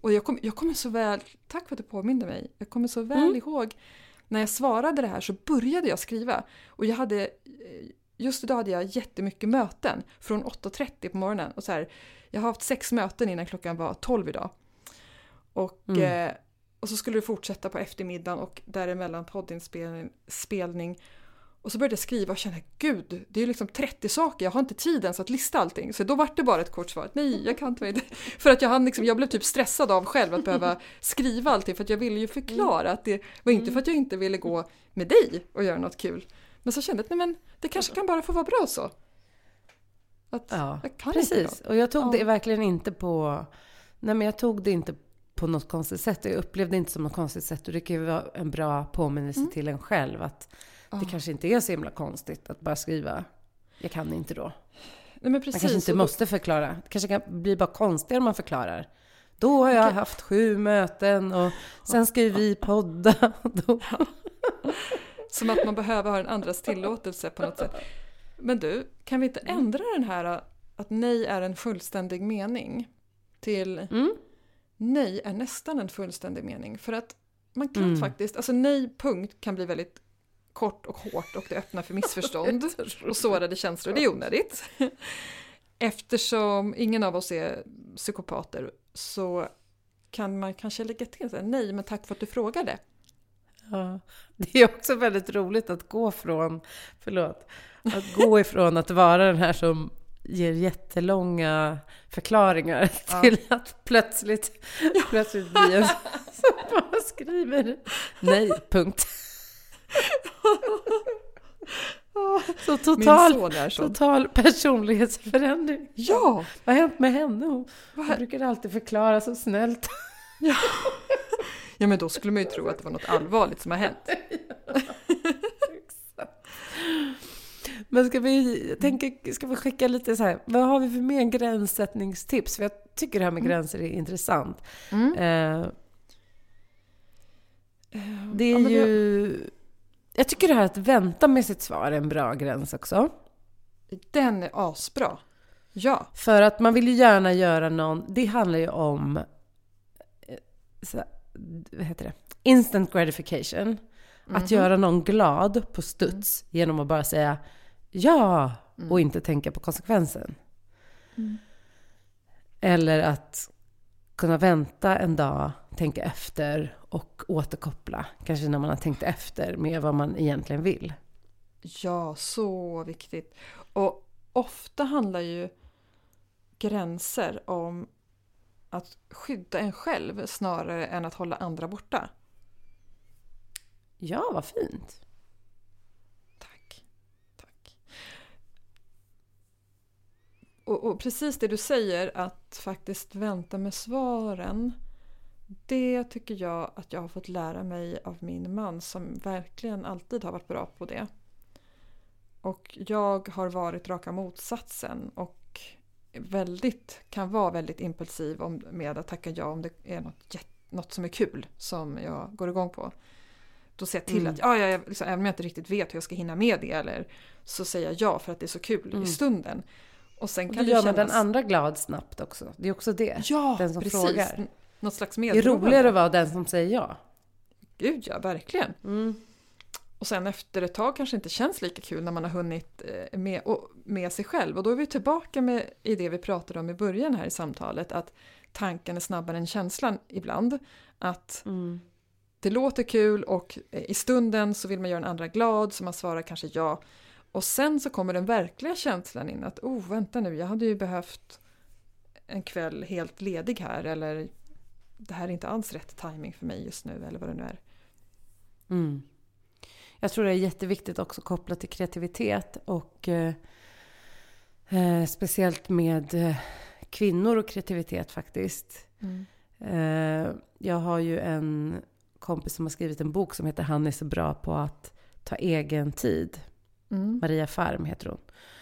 S1: Och jag, kom, jag kommer så väl, tack för att du påminde mig, jag kommer så väl
S2: Mm.
S1: ihåg när jag svarade det här så började jag skriva. Och jag hade, just idag hade jag jättemycket möten från 8.30 på morgonen. Och så här, jag har haft sex möten innan klockan var 12 idag. Och,
S2: Mm.
S1: eh, och så skulle det fortsätta på eftermiddagen och däremellan poddinspelning. Spelning. Och så började jag skriva och kände gud, det är liksom 30 saker, jag har inte tid ens att lista allting. Så då var det bara ett kort svar, nej jag kan inte. För att jag, hann liksom, jag blev typ stressad av själv att behöva skriva allting för att jag ville ju förklara att det var inte för att jag inte ville gå med dig och göra något kul. Men så kände jag att nej men det kanske kan bara få vara bra så. Att
S2: Ja, precis. Och jag tog
S1: Ja.
S2: det verkligen inte på... Nej, men jag tog det inte på något konstigt sätt. Jag upplevde det inte som något konstigt sätt. Och det kan ju vara en bra påminnelse
S1: Mm.
S2: till en själv att det
S1: Ja.
S2: kanske inte är så himla konstigt att bara skriva jag kan inte då.
S1: Nej.
S2: Man kanske inte
S1: då-
S2: måste förklara. Det kanske kan bli bara konstigare om man förklarar. Då har jag
S1: Okej.
S2: haft sju möten och sen ska ju vi podda. Då,
S1: Som att man behöver ha den andras tillåtelse på något sätt. Men du, kan vi inte
S2: Mm.
S1: ändra den här att nej är en fullständig mening till
S2: Mm.
S1: Nej är nästan en fullständig mening? För att man kan
S2: Mm.
S1: faktiskt, alltså nej punkt kan bli väldigt kort och hårt och det öppnar för missförstånd och sårade känslor. Det är onödigt. Eftersom ingen av oss är psykopater så kan man kanske lägga till här, nej men tack för att du frågade.
S2: Ja. Det är också väldigt roligt att gå från, förlåt, att gå ifrån att vara den här som ger jättelånga förklaringar
S1: Ja.
S2: till att plötsligt, plötsligt bli en som bara skriver nej, punkt. Så total,
S1: så.
S2: total personlighetsförändring.
S1: Ja!
S2: Vad har hänt med henne? Hon, hon brukar alltid förklara så snällt.
S1: Ja men då skulle man ju tro att det var något allvarligt som har hänt.
S2: Men ska vi, jag tänker, ska vi skicka lite så här, vad har vi för mer gränssättningstips? För jag tycker det här med gränser är intressant.
S1: Mm.
S2: Eh, det är
S1: Ja,
S2: ju... Jag tycker det här att vänta med sitt svar är en bra gräns också.
S1: Den är asbra. Ja.
S2: För att man vill ju gärna göra någon... Det handlar ju om... eh, Så, vad heter det? Instant gratification. Att göra någon glad på studs genom att bara säga ja och inte tänka på konsekvensen. Eller att kunna vänta en dag, tänka efter och återkoppla. Kanske när man har tänkt efter med vad man egentligen vill.
S1: Ja, så viktigt. Och ofta handlar ju gränser om att skydda en själv snarare än att hålla andra borta.
S2: Ja, vad fint.
S1: Tack. Tack. Och, och precis det du säger, att faktiskt vänta med svaren. Det tycker jag att jag har fått lära mig av min man som verkligen alltid har varit bra på det. Och jag har varit raka motsatsen och väldigt, kan vara väldigt impulsiv om, med att tacka ja om det är något, något som är kul som jag går igång på. Då ser jag till
S2: Mm.
S1: att, ja, ja, liksom, även om jag inte riktigt vet hur jag ska hinna med det eller så säger jag ja för att det är så kul
S2: Mm.
S1: i stunden. Och sen
S2: Och
S1: kan
S2: då
S1: det
S2: gör man
S1: kännas...
S2: den andra glad snabbt också. Det är också det.
S1: Ja,
S2: den som
S1: precis.
S2: frågar.
S1: Något slags
S2: Det är
S1: medberoende.
S2: roligare att vara den som säger ja.
S1: Gud ja, verkligen.
S2: Mm.
S1: Och sen efter ett tag kanske inte känns lika kul när man har hunnit eh, med, och, med sig själv. Och då är vi tillbaka med, i det vi pratade om i början här i samtalet, att tanken är snabbare än känslan ibland. Att
S2: Mm.
S1: det låter kul och i stunden så vill man göra den andra glad så man svarar kanske ja. Och sen så kommer den verkliga känslan in att oh vänta nu, jag hade ju behövt en kväll helt ledig här eller det här är inte alls rätt timing för mig just nu eller vad det nu är.
S2: Mm. Jag tror det är jätteviktigt också kopplat till kreativitet och eh, eh, speciellt med eh, kvinnor och kreativitet faktiskt. Eh, jag har ju en kompis som har skrivit en bok som heter Han är så bra på att ta egen tid.
S1: Mm.
S2: Maria Farm heter hon.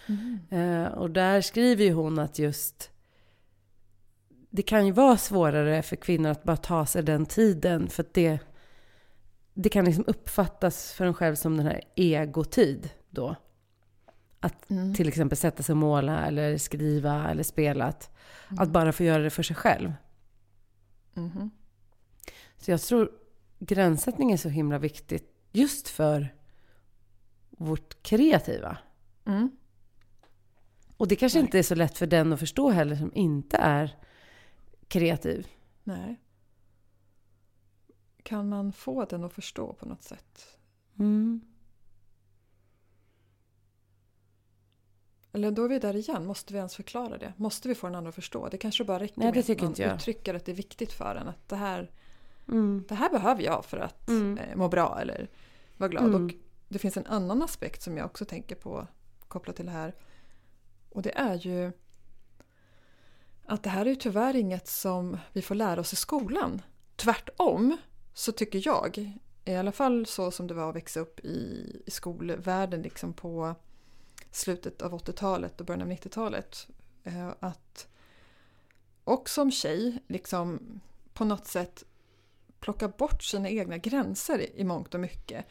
S1: Mm.
S2: Eh, och där skriver ju hon att just det kan ju vara svårare för kvinnor att bara ta sig den tiden för att det, det kan liksom uppfattas för en själv som den här egotid då. Att
S1: Mm.
S2: till exempel sätta sig och måla eller skriva eller spela. Att,
S1: Mm.
S2: att bara få göra det för sig själv.
S1: Mhm.
S2: Så jag tror gränssättning är så himla viktigt just för vårt kreativa.
S1: Mm.
S2: Och det kanske inte är så lätt för den att förstå heller som inte är kreativ.
S1: Nej. Kan man få den att förstå på något sätt?
S2: Mm.
S1: Eller då är vi där igen, måste vi ens förklara det? Måste vi få den andra att förstå? Det kanske bara räcker
S2: Nej,
S1: med att man
S2: jag.
S1: uttrycker att det är viktigt för en. Att det här,
S2: Mm.
S1: det här behöver jag för att
S2: Mm.
S1: eh, må bra eller vara glad.
S2: Mm.
S1: Och det finns en annan aspekt som jag också tänker på kopplat till det här. Och det är ju att det här är ju tyvärr inget som vi får lära oss i skolan. Tvärtom så tycker jag, i alla fall så som det var att växa upp i, i skolvärlden liksom på slutet av 80-talet och början av 90-talet. Eh, att och som tjej liksom på något sätt plocka bort sina egna gränser i mångt och mycket.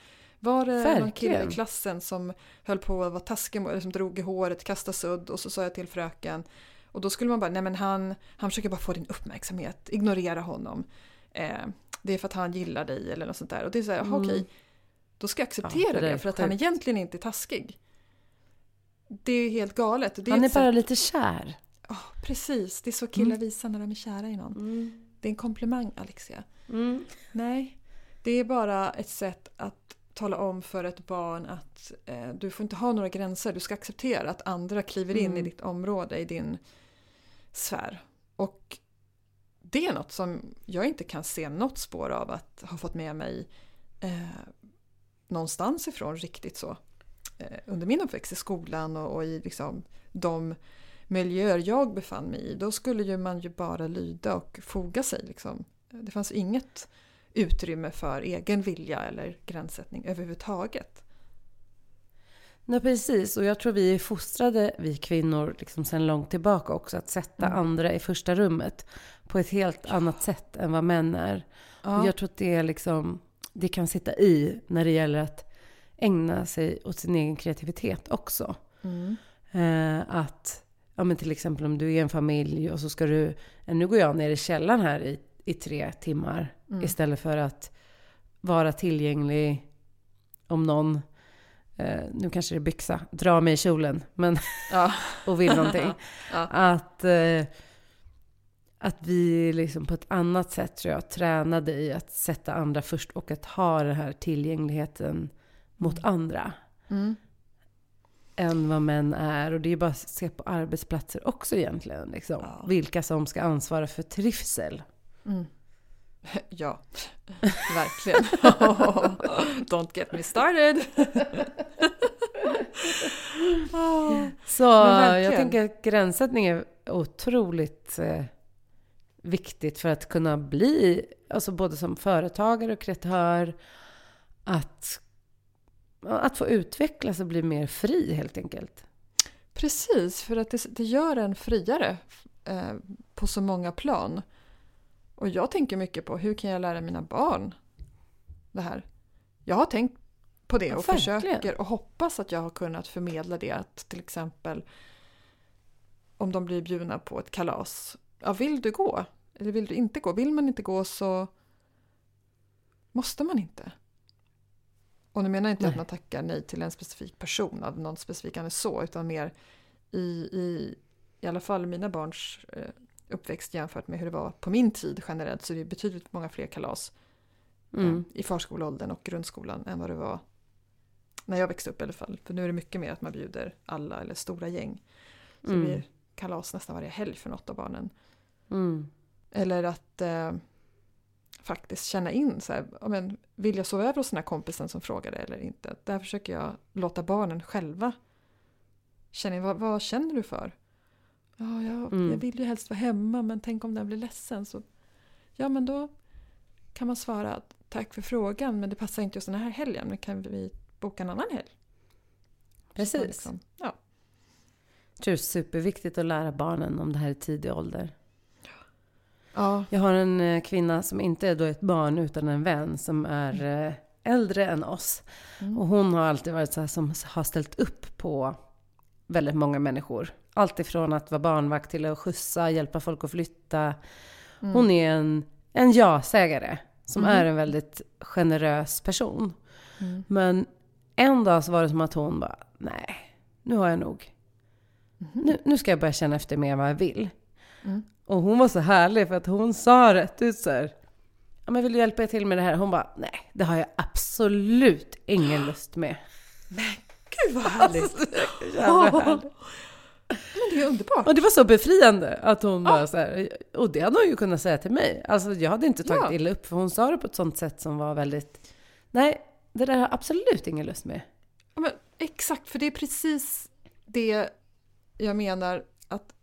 S1: Var det
S2: Verkligen.
S1: någon kille i klassen som höll på att vara taskig, mot- eller som drog i håret, kastade sudd och så sa jag till fröken och då skulle man bara, nej men han, han försöker bara få din uppmärksamhet, ignorera honom. Eh, det är för att han gillar dig eller något sånt där. Och det är så här,
S2: Mm.
S1: okej, då ska jag
S2: Ja,
S1: acceptera
S2: det där
S1: det,
S2: är
S1: för att han egentligen inte är taskig. Det är helt galet. Det är
S2: Han är bara
S1: sätt-
S2: lite kär.
S1: Ja, precis, det är så killar visar när de är kära i någon.
S2: Mm.
S1: Det är en komplimang Alexia.
S2: Mm.
S1: Nej, det är bara ett sätt att tala om för ett barn att eh, du får inte ha några gränser. Du ska acceptera att andra kliver in
S2: Mm.
S1: i ditt område, i din sfär. Och det är något som jag inte kan se något spår av att ha fått med mig eh, någonstans ifrån riktigt så. Eh, under min uppväxt i skolan och, och i liksom de miljöer jag befann mig i, då skulle ju man ju bara lyda och foga sig. Liksom. Det fanns inget utrymme för egen vilja eller gränssättning överhuvudtaget.
S2: Nej, precis. Och jag tror vi är fostrade, vi kvinnor, liksom sedan långt tillbaka också, att sätta
S1: Mm.
S2: andra i första rummet på ett helt annat sätt än vad män är. Och jag tror att det, är liksom, det kan sitta i när det gäller att ägna sig åt sin egen kreativitet också.
S1: Mm.
S2: Eh, att, ja men till exempel om du är en familj och så ska du, nu går jag ner i källaren här i, i tre timmar
S1: Mm.
S2: istället för att vara tillgänglig om någon, eh, nu kanske det är byxa, dra mig i kjolen men,
S1: Ja.
S2: och vill någonting.
S1: Ja.
S2: Att, eh, att vi liksom på ett annat sätt tror jag tränade i att sätta andra först och att ha den här tillgängligheten mot andra
S1: Mm.
S2: än vad män är. Och det är bara att se på arbetsplatser också egentligen. Liksom.
S1: Ja.
S2: Vilka som ska ansvara för trivsel.
S1: Mm. Ja, verkligen. Don't get me started.
S2: Så jag tänker att gränssättning är otroligt eh, viktigt för att kunna bli, alltså både som företagare och kreatör, att, att få utvecklas och bli mer fri helt enkelt.
S1: Precis, för att det, det gör en friare eh, på så många plan. Och jag tänker mycket på hur kan jag lära mina barn det här? Jag har tänkt på det
S2: Ja,
S1: och
S2: verkligen.
S1: försöker och hoppas att jag har kunnat förmedla det. Att till exempel om de blir bjudna på ett kalas. Ja, vill du gå? Eller vill du inte gå? Vill man inte gå så måste man inte. Och nu menar jag inte
S2: Nej.
S1: att man tackar nej till en specifik person av någon specifik anledning så, utan mer i, i, i alla fall mina barns eh, uppväxt jämfört med hur det var på min tid generellt så är det betydligt många fler kalas
S2: Mm.
S1: eh, i förskoleåldern och grundskolan än vad det var när jag växte upp i alla fall. För nu är det mycket mer att man bjuder alla eller stora gäng. Så
S2: Mm.
S1: det blir kalas nästan varje helg för något av barnen.
S2: Mm.
S1: Eller att eh, faktiskt känna in så här, men, vill jag sova över hos den här kompisen som frågade eller inte? Där försöker jag låta barnen själva känna in, vad, vad känner du för? Ja, jag,
S2: Mm.
S1: jag vill ju helst vara hemma men tänk om den blir ledsen så ja men då kan man svara att tack för frågan men det passar inte just den här helgen men kan vi boka en annan helg?
S2: Precis.
S1: liksom, ja.
S2: Jag tror det är superviktigt att lära barnen om det här i tidig ålder.
S1: ja.
S2: Jag har en eh, kvinna som inte är då ett barn utan en vän som är eh, äldre än oss.
S1: Mm.
S2: Och hon har alltid varit så här som har ställt upp på väldigt många människor. Allt ifrån att vara barnvakt till att skjutsa, hjälpa folk att flytta.
S1: Mm.
S2: Hon är en, en ja-sägare som
S1: Mhm.
S2: är en väldigt generös person.
S1: Mm.
S2: Men en dag så var det som att hon bara, nej, nu har jag nog.
S1: Mhm.
S2: Nu, nu ska jag börja känna efter mer vad jag vill.
S1: Mm.
S2: Och hon var så härlig för att hon sa rätt ut så här. Ja, men vill du hjälpa till med det här? Hon bara, nej, det har jag absolut ingen lust med.
S1: Gud vad härligt!
S2: Jävla härligt.
S1: Men det är underbart!
S2: Och det var så befriande att hon bara så här, och det hade hon ju kunnat säga till mig. Alltså jag hade inte tagit
S1: Ja.
S2: illa upp för hon sa det på ett sånt sätt som var väldigt, nej, det där har jag absolut ingen lust med.
S1: Ja, men, exakt, för det är precis det jag menar att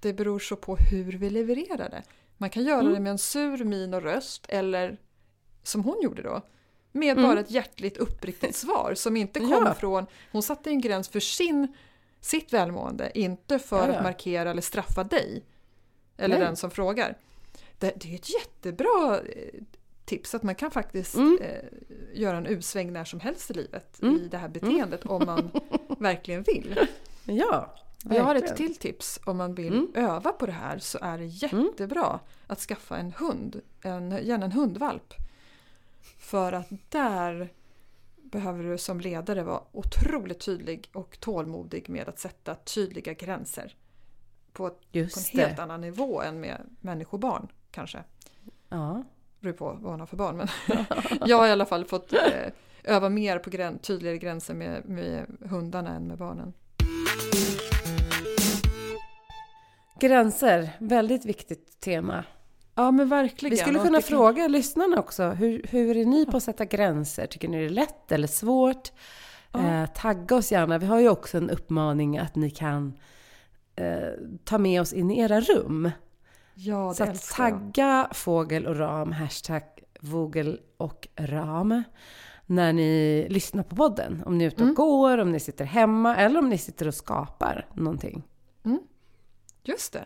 S1: det beror så på hur vi levererar det. Man kan göra
S2: Mm.
S1: det med en sur min och röst eller som hon gjorde då. Med
S2: Mm.
S1: bara ett hjärtligt uppriktigt svar som inte kom
S2: Ja.
S1: från... Hon satte en gräns för sin, sitt välmående, inte för
S2: Ja, ja.
S1: att markera eller straffa dig. Eller
S2: Nej.
S1: den som frågar. Det, det är ett jättebra eh, tips att man kan faktiskt mm. eh, göra en usväng när som helst i livet mm. i det här beteendet om man verkligen vill.
S2: Ja,
S1: verkligen. Jag har ett till tips om man vill mm. öva på det här så är det jättebra att skaffa en hund, en, gärna en hundvalp. För att där behöver du som ledare vara otroligt tydlig och tålmodig med att sätta tydliga gränser. På, på en helt annan nivå än med människobarn kanske.
S2: Ja.
S1: Beror på vad man har för barn men jag har i alla fall fått eh, öva mer på grän, tydligare gränser med, med hundarna än med barnen.
S2: Gränser, väldigt viktigt tema.
S1: Ja men verkligen.
S2: Vi skulle kunna fråga kan... lyssnarna också. Hur, hur är ni på att sätta gränser? Tycker ni det är lätt eller svårt? Ja. Eh, tagga oss gärna. Vi har ju också en uppmaning att ni kan eh, ta med oss in i era rum.
S1: Ja, det
S2: Så att tagga fågel och ram, hashtag vogel och ram när ni lyssnar på podden. Om ni är ute och mm. går, om ni sitter hemma eller om ni sitter och skapar någonting.
S1: Mm. Just det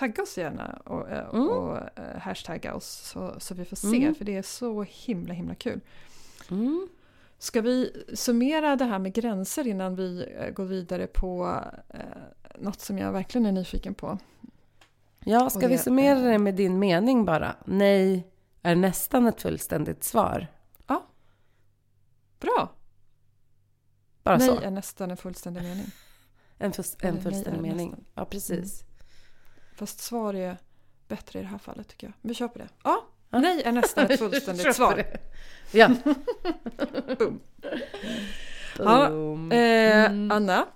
S1: tagga oss gärna och, eh, mm. och uh, hashtagga oss så, så vi får se, mm. för det är så himla himla kul.
S2: Mm.
S1: Ska vi summera det här med gränser innan vi uh, går vidare på uh, något som jag verkligen är nyfiken på?
S2: Ja, ska det, vi summera det med din mening bara? Nej är nästan ett fullständigt svar.
S1: Ja. Bra.
S2: Bara
S1: nej
S2: så.
S1: är nästan en fullständig mening.
S2: En, en fullständig mening. Nästan. Ja, precis. Mm.
S1: Fast svar är bättre i det här fallet tycker jag. Vi kör på det. Ja, nej är nästan ett fullständigt svar.
S2: Ja.
S1: Boom. Ja, eh, mm. Anna.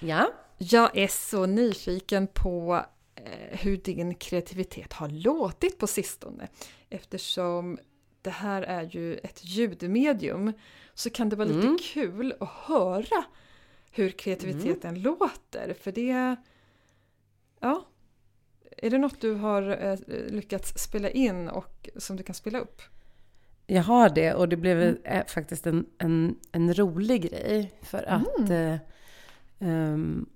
S2: Ja?
S1: Jag är så nyfiken på eh, hur din kreativitet har låtit på sistone. Eftersom det här är ju ett ljudmedium så kan det vara lite mm. kul att höra hur kreativiteten mm. låter. För det... Ja, är det något du har eh, lyckats spela in och som du kan spela upp?
S2: Jag har det och det blev mm. Eh, faktiskt en, en, en, rolig grej. För att mm. eh, um,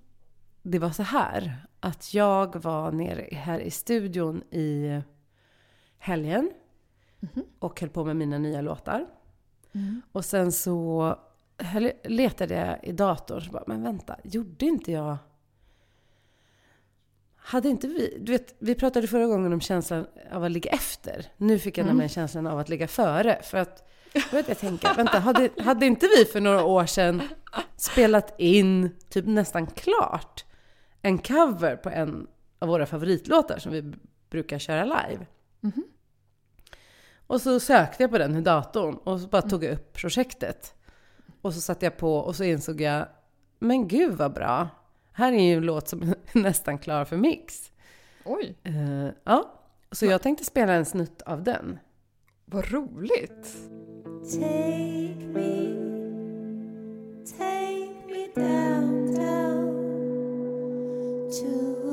S2: det var så här att jag var nere här i studion i helgen mm. och höll på med mina nya låtar. Mm. Och sen så letade jag i datorn och bara, men vänta, gjorde inte jag hade inte vi, du vet, vi pratade förra gången om känslan av att ligga efter. Nu fick jag mm. nämligen känslan av att ligga före. För att, vet jag tänker, vänta, hade, hade inte vi för några år sedan spelat in, typ nästan klart, en cover på en av våra favoritlåtar som vi brukar köra live? Mm. Och så sökte jag på den i datorn och så bara tog jag upp projektet. Och så satte jag på och så insåg jag, men gud vad bra. Här är ju en låt som är nästan klar för mix.
S1: Oj!
S2: Uh, ja, så jag tänkte spela en snutt av den.
S1: Vad roligt! Take me, take me down, down tonight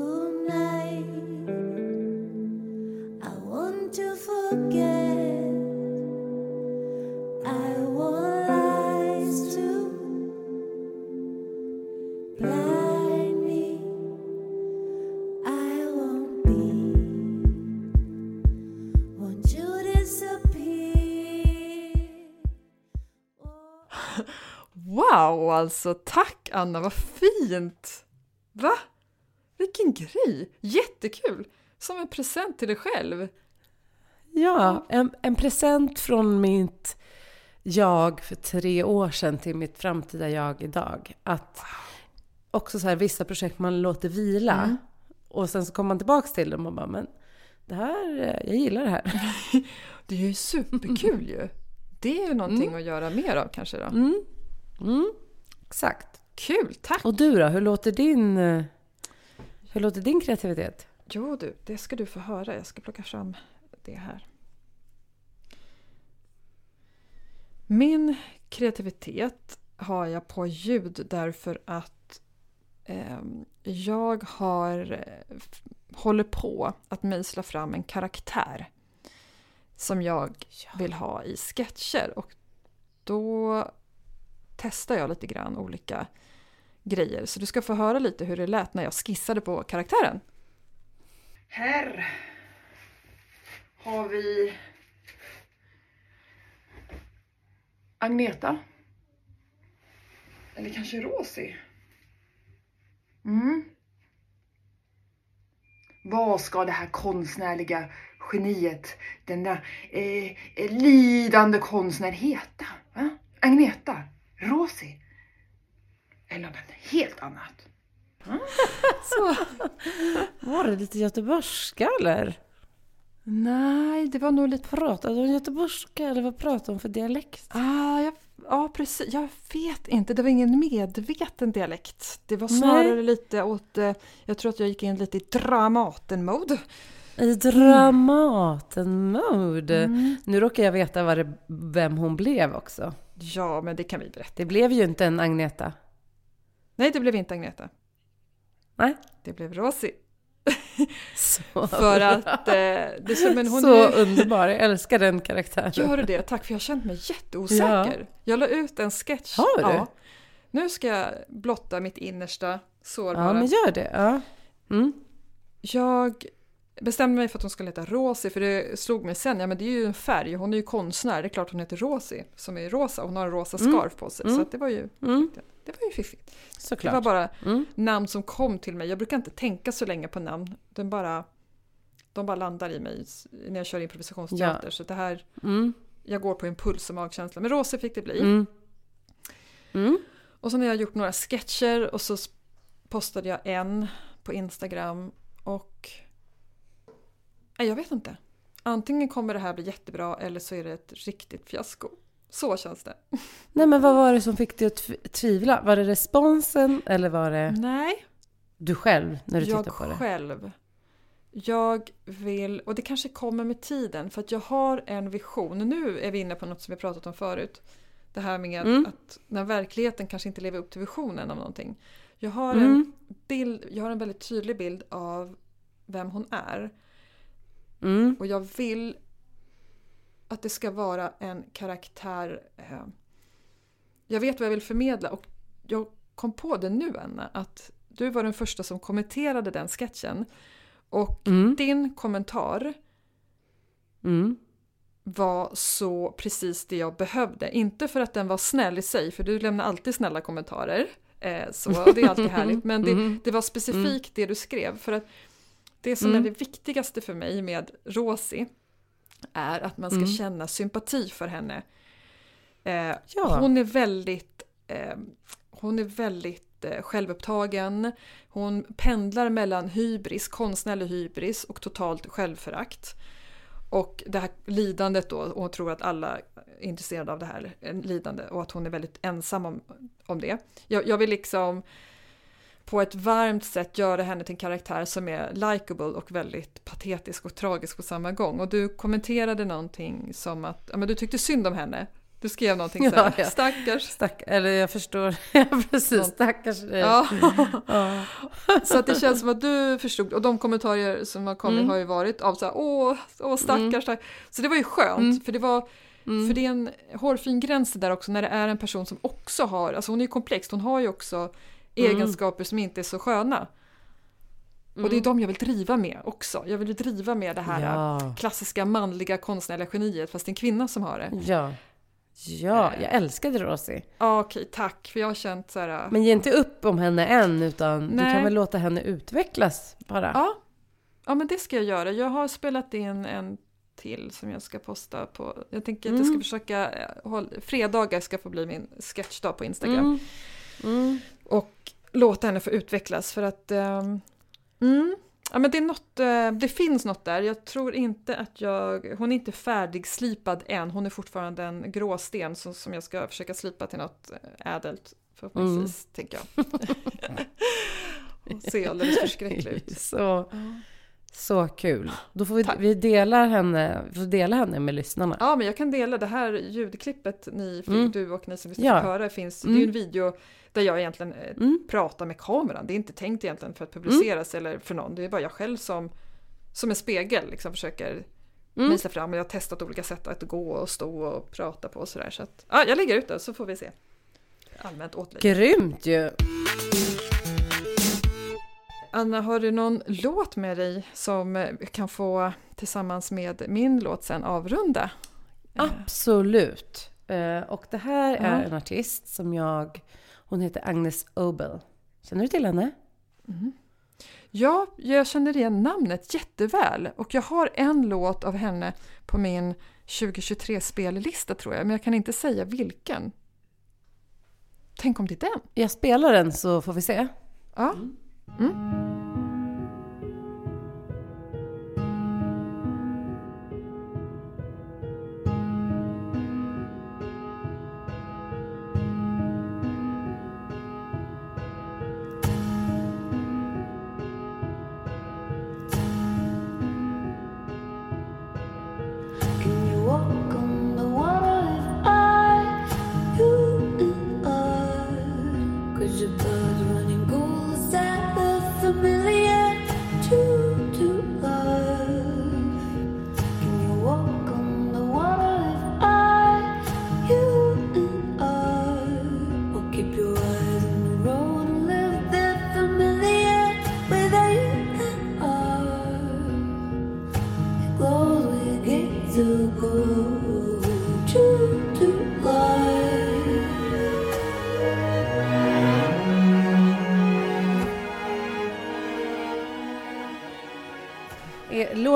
S1: Wow, alltså tack Anna, vad fint! Va? Vilken grej! Jättekul! Som en present till dig själv.
S2: Ja, en, en present från mitt jag för tre år sedan till mitt framtida jag idag. Att också så här, vissa projekt man låter vila mm. och sen så kommer man tillbaks till dem och bara, men det här, jag gillar det här.
S1: det är ju superkul ju! Det är ju någonting mm. att göra mer av kanske då.
S2: Mm. Mm, exakt.
S1: Kul, tack!
S2: Och du då, hur låter din, eh, hur låter din kreativitet?
S1: Jo du, det ska du få höra. Jag ska plocka fram det här. Min kreativitet har jag på ljud därför att eh, jag har, eh, håller på att mejsla fram en karaktär som jag vill ha i sketcher. Och då testar jag lite grann olika grejer. Så du ska få höra lite hur det lät när jag skissade på karaktären. Här har vi Agneta. Eller kanske Rosie. Mm. Vad ska det här konstnärliga geniet, denna eh, eh, lidande konstnär heta? Va? Agneta? Rosie? Eller något helt annat?
S2: Så. Var det lite göteborgska eller?
S1: Nej, det var nog lite...
S2: Pratade hon göteborgska eller vad pratade hon för dialekt?
S1: Ah, jag, ja, precis. Jag vet inte. Det var ingen medveten dialekt. Det var snarare Nej. lite åt... Eh, jag tror att jag gick in lite i Dramaten-mode.
S2: I Dramaten-mode? Mm. Nu råkar jag veta vad det, vem hon blev också.
S1: Ja, men det kan vi berätta.
S2: Det blev ju inte en Agneta.
S1: Nej, det blev inte Agneta.
S2: Nej.
S1: Det blev Rosie.
S2: Så
S1: för att... Eh, det, så, men hon
S2: så
S1: är,
S2: underbar, jag älskar den karaktären.
S1: Gör du det? Tack, för jag har känt mig jätteosäker. Ja. Jag la ut en sketch.
S2: Har du? Ja.
S1: Nu ska jag blotta mitt innersta sårbara.
S2: Ja, men gör det. Ja. Mm.
S1: Jag bestämde mig för att hon skulle heta Rosie, för det slog mig sen, ja men det är ju en färg, hon är ju konstnär, det är klart hon heter Rosie, som är rosa, hon har en rosa mm. scarf på sig. Mm. Så det var ju mm. det var ju fiffigt.
S2: Såklart.
S1: Det var bara mm. namn som kom till mig. Jag brukar inte tänka så länge på namn. Den bara, de bara landar i mig när jag kör improvisationsteater. Ja. Så det här, mm. jag går på impuls och magkänsla. Men Rosie fick det bli.
S2: Mm. Mm.
S1: Och så har jag gjort några sketcher och så postade jag en på Instagram. Och nej, jag vet inte. Antingen kommer det här bli jättebra eller så är det ett riktigt fiasko. Så känns det.
S2: Nej men vad var det som fick dig att tvivla? Var det responsen eller var det
S1: Nej.
S2: du själv när du
S1: jag
S2: tittade på det?
S1: Jag själv. Jag vill, och det kanske kommer med tiden, för att jag har en vision. Nu är vi inne på något som vi pratat om förut. Det här med mm. att när verkligheten kanske inte lever upp till visionen av någonting. Jag har, mm. en bild, jag har en väldigt tydlig bild av vem hon är.
S2: Mm.
S1: Och jag vill att det ska vara en karaktär... Eh, jag vet vad jag vill förmedla och jag kom på det nu Anna, att du var den första som kommenterade den sketchen. Och mm. din kommentar
S2: mm.
S1: var så precis det jag behövde. Inte för att den var snäll i sig, för du lämnar alltid snälla kommentarer. Eh, så det är alltid härligt. Men det, mm. det var specifikt det du skrev. För att det som är mm. det viktigaste för mig med Rosie är att man ska mm. känna sympati för henne. Eh, ja. Hon är väldigt, eh, hon är väldigt eh, självupptagen. Hon pendlar mellan hybris, konstnärlig hybris och totalt självförakt. Och det här lidandet då, och hon tror att alla är intresserade av det här lidande och att hon är väldigt ensam om, om det. Jag, jag vill liksom på ett varmt sätt göra henne till en karaktär som är likable och väldigt patetisk och tragisk på samma gång. Och du kommenterade någonting som att ja, men du tyckte synd om henne. Du skrev någonting såhär, ja, ja. stackars.
S2: Stack, eller jag förstår, ja precis, stackars dig.
S1: Ja. ja. Så att det känns som att du förstod, och de kommentarer som har kommit mm. har ju varit av såhär, åh, åh stackars, mm. stackars. Så det var ju skönt, mm. för det var Mm. För det är en hårfin gräns där också när det är en person som också har, alltså hon är ju komplex, hon har ju också mm. egenskaper som inte är så sköna. Mm. Och det är mm. de jag vill driva med också. Jag vill driva med det här ja. klassiska manliga konstnärliga geniet fast det är en kvinna som har det.
S2: Ja, ja jag älskade Rosie.
S1: Ja, okej, tack. För jag har känt så här... Äh,
S2: Men ge inte upp om henne än utan Nej. du kan väl låta henne utvecklas bara.
S1: Ja. ja, men det ska jag göra. Jag har spelat in en till som jag ska posta på. Jag tänker att jag ska mm. försöka, äh, fredagar ska få bli min sketchdag på Instagram.
S2: Mm. Mm.
S1: Och låta henne få utvecklas för att um, mm, ja, men det, är något, uh, det finns något där. Jag tror inte att jag... Hon är inte färdigslipad än. Hon är fortfarande en gråsten som, som jag ska försöka slipa till något eh, ädelt förhoppningsvis, mm. tänker jag. Hon ser alldeles förskräcklig ut.
S2: Så. Så kul. Då får vi, vi delar henne, får dela henne med lyssnarna.
S1: Ja, men jag kan dela det här ljudklippet ni, mm. du och ni som lyssnar ja. höra. Finns, mm. Det är ju en video där jag egentligen eh, mm. pratar med kameran. Det är inte tänkt egentligen för att publiceras mm. eller för någon. Det är bara jag själv som, som en spegel liksom försöker mm. visa fram. Och jag har testat olika sätt att gå och stå och prata på och sådär. Så att, ja, jag lägger ut det så får vi se. Allmänt åt lite.
S2: Grymt ju!
S1: Anna, har du någon låt med dig som eh, kan få tillsammans med min låt sen avrunda?
S2: Absolut! Eh, och det här är en artist som jag... Hon heter Agnes Obel. Känner du till henne?
S1: Mm. Ja, jag känner igen namnet jätteväl och jag har en låt av henne på min 2023-spellista tror jag, men jag kan inte säga vilken. Tänk om det är den?
S2: Jag spelar den så får vi se.
S1: Ja. Mm. 嗯？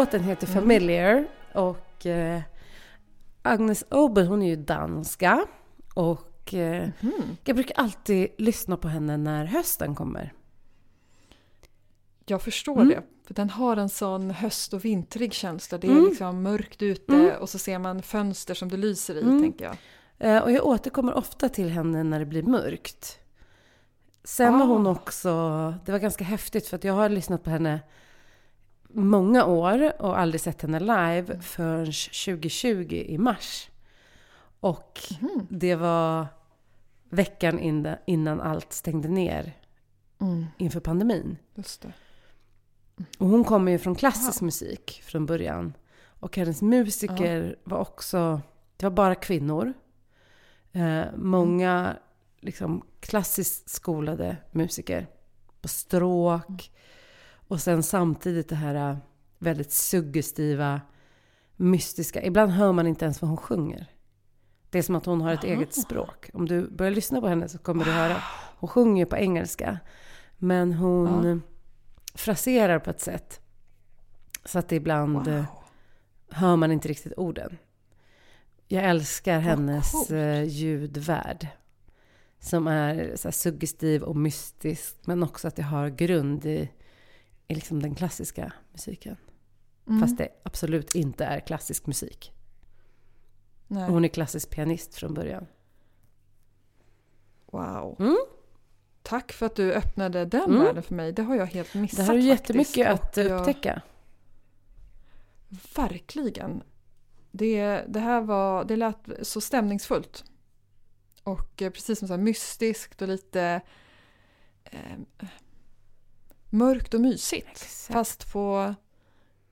S2: Låten heter mm. Familiar och eh, Agnes Obel hon är ju danska och eh, mm. jag brukar alltid lyssna på henne när hösten kommer.
S1: Jag förstår mm. det. För den har en sån höst och vintrig känsla. Det är mm. liksom mörkt ute mm. och så ser man fönster som det lyser i, mm. tänker jag.
S2: Eh, och jag återkommer ofta till henne när det blir mörkt. Sen ah. var hon också, det var ganska häftigt för att jag har lyssnat på henne många år och aldrig sett henne live förrän 2020 i mars. Och mm. det var veckan innan allt stängde ner mm. inför pandemin.
S1: Just det.
S2: Och hon kommer ju från klassisk wow. musik från början. Och hennes musiker ja. var också, det var bara kvinnor. Eh, många mm. liksom, klassiskt skolade musiker. På stråk, mm. Och sen samtidigt det här äh, väldigt suggestiva, mystiska. Ibland hör man inte ens vad hon sjunger. Det är som att hon har ett Aha. eget språk. Om du börjar lyssna på henne så kommer du höra. Hon sjunger på engelska. Men hon ja. fraserar på ett sätt. Så att ibland wow. Äh, hör man inte riktigt orden. Jag älskar hennes äh, ljudvärld. Som är så suggestiv och mystisk. Men också att det har grund i i liksom den klassiska musiken. Mm. Fast det absolut inte är klassisk musik. Nej. hon är klassisk pianist från början.
S1: Wow. Mm? Tack för att du öppnade den mm. världen för mig. Det har jag helt missat
S2: Det här är jättemycket att jag... upptäcka.
S1: Verkligen. Det, det här var, det lät så stämningsfullt. Och eh, precis som så här mystiskt och lite eh, mörkt och mysigt. Exakt. Fast på,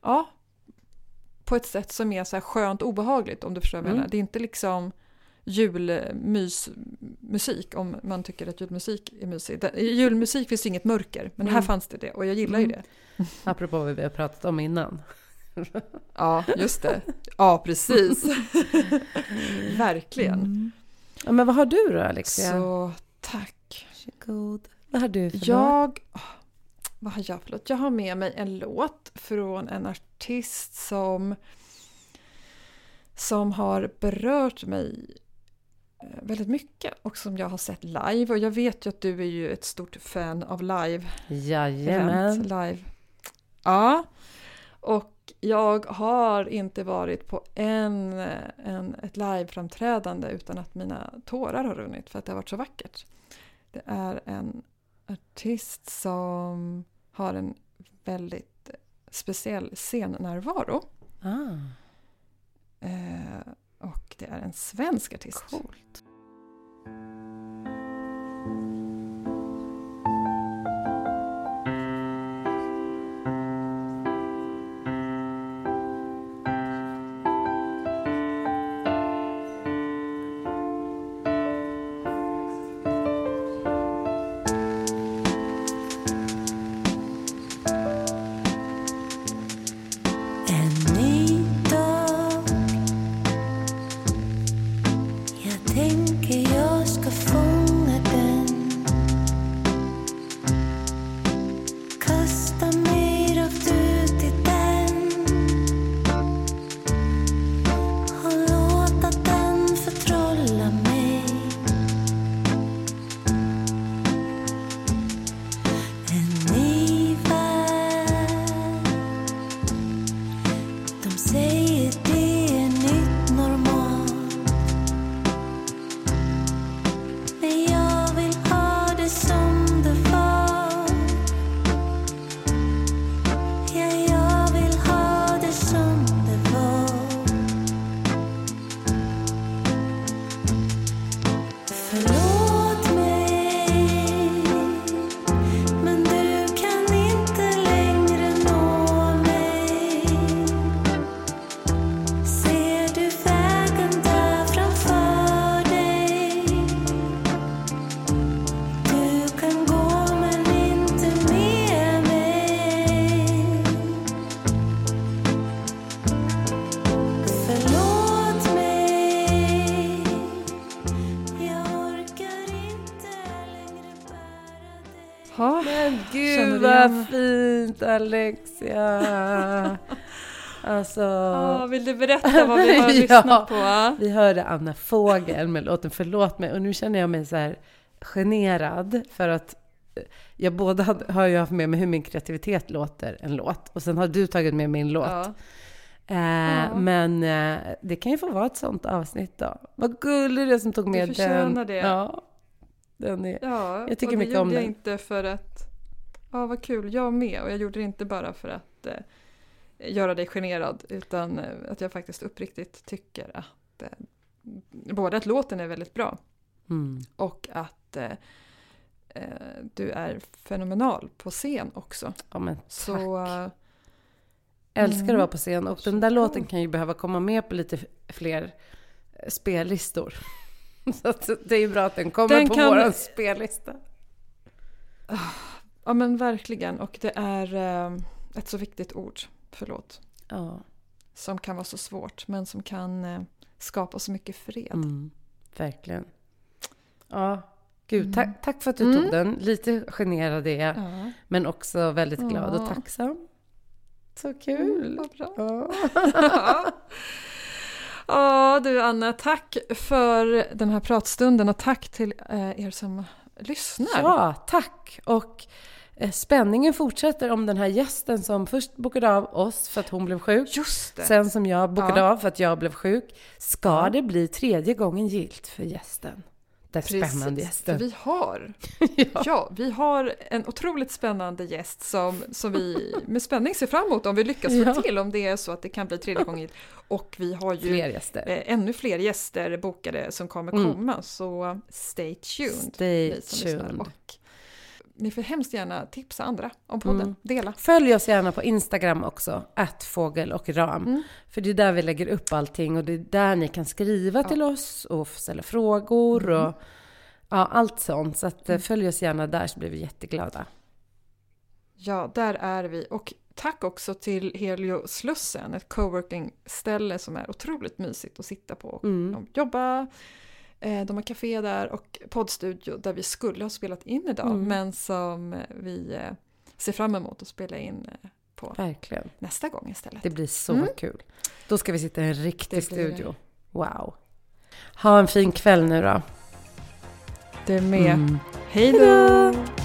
S1: ja, på ett sätt som är så här skönt obehagligt om du förstår vad jag mm. menar. Det är inte liksom julmysmusik om man tycker att julmusik är mysigt. I julmusik finns det inget mörker men mm. här fanns det det och jag gillar mm. ju det.
S2: Apropå vad vi har pratat om innan.
S1: ja, just det. Ja, precis. Verkligen. Mm.
S2: Ja, men vad har du då Alexia?
S1: Så tack.
S2: Varsågod. Vad har du för
S1: Jag, vad har jag för låt? Jag har med mig en låt från en artist som, som har berört mig eh, väldigt mycket och som jag har sett live. Och jag vet ju att du är ju ett stort fan av live.
S2: Jajamän.
S1: live. Ja. Och jag har inte varit på en, en, ett liveframträdande utan att mina tårar har runnit för att det har varit så vackert. Det är en artist som har en väldigt speciell scennärvaro.
S2: Ah.
S1: Eh, och det är en svensk artist.
S2: Coolt. Alexia! Alltså,
S1: Ja, vill du berätta vad vi har
S2: Ja.
S1: lyssnat på?
S2: vi hörde Anna Fågel med låten Förlåt mig och nu känner jag mig så här generad för att eh, jag både hade, har ju haft med mig hur min kreativitet låter en låt och sen har du tagit med min låt.
S1: Ja.
S2: Eh,
S1: Ja.
S2: Men eh, det kan ju få vara ett sånt avsnitt då. Vad gullig du är som tog med den.
S1: förtjänar det.
S2: Ja, den är...
S1: Ja,
S2: Jag tycker
S1: det
S2: mycket om
S1: gjorde jag
S2: den.
S1: inte för att... Ja, vad kul. Jag med. Och jag gjorde det inte bara för att eh, göra dig generad, utan eh, att jag faktiskt uppriktigt tycker att eh, både att låten är väldigt bra
S2: Mm.
S1: och att eh, eh, du är fenomenal på scen också.
S2: Ja, men
S1: Så
S2: tack.
S1: eh,
S2: Älskar
S1: Mm.
S2: att vara på scen och den
S1: Så
S2: där låten kan ju behöva komma med på lite fler eh, spellistor. Så det är ju bra att den kommer
S1: Den
S2: på
S1: kan-
S2: våran spellista.
S1: Ja men verkligen. Och det är eh, ett så viktigt ord, förlåt,
S2: Ja,
S1: som kan vara så svårt men som kan eh, skapa så mycket fred.
S2: mm, verkligen. Ja, gud,
S1: Mm.
S2: tack, tack för att du
S1: Mm.
S2: tog den. Lite generad är jag,
S1: Ja.
S2: men också väldigt glad och
S1: Ja.
S2: tacksam. Så
S1: Mm,
S2: kul!
S1: vad bra.
S2: Ja.
S1: Ja du Anna, tack för den här pratstunden och tack till eh, er som lyssnar.
S2: Ja, tack! Och spänningen fortsätter om den här gästen som först bokade av oss för att hon blev sjuk.
S1: Just det.
S2: Sen som jag bokade
S1: Ja.
S2: av för att jag blev sjuk. Ska
S1: Ja.
S2: det bli tredje gången gilt för gästen? Den spännande
S1: För
S2: gästen.
S1: vi har,
S2: Ja.
S1: ja, vi har en otroligt spännande gäst som, som vi med spänning ser fram emot om vi lyckas få
S2: Ja.
S1: till, om det är så att det kan bli tredje gången. Och vi har ju
S2: Fler gäster.
S1: eh, ännu fler gäster bokade som kommer
S2: Mm.
S1: komma, så stay tuned.
S2: Stay tuned.
S1: Ni får hemskt gärna tipsa andra om podden.
S2: Mm.
S1: Dela.
S2: Följ oss gärna på Instagram också, att fågel och ram.
S1: Mm.
S2: För det är där vi lägger upp allting och det är där ni kan skriva
S1: Ja.
S2: till oss och ställa frågor
S1: Mm.
S2: och ja, allt sånt. Så att, eh, följ oss gärna där så blir vi jätteglada.
S1: Ja, där är vi. Och tack också till Helio Slussen, ett coworking-ställe som är otroligt mysigt att sitta på och
S2: Mm.
S1: jobba. Eh, De har café där och poddstudio där vi skulle ha spelat in idag
S2: Mm.
S1: men som vi eh, ser fram emot att spela in eh, på
S2: Verkligen.
S1: nästa gång istället.
S2: Det blir så
S1: Mm.
S2: kul. Då ska vi sitta i en riktig
S1: blir det.
S2: studio. Wow. Ha en fin kväll nu då.
S1: Det med.
S2: Mm.
S1: Hej då!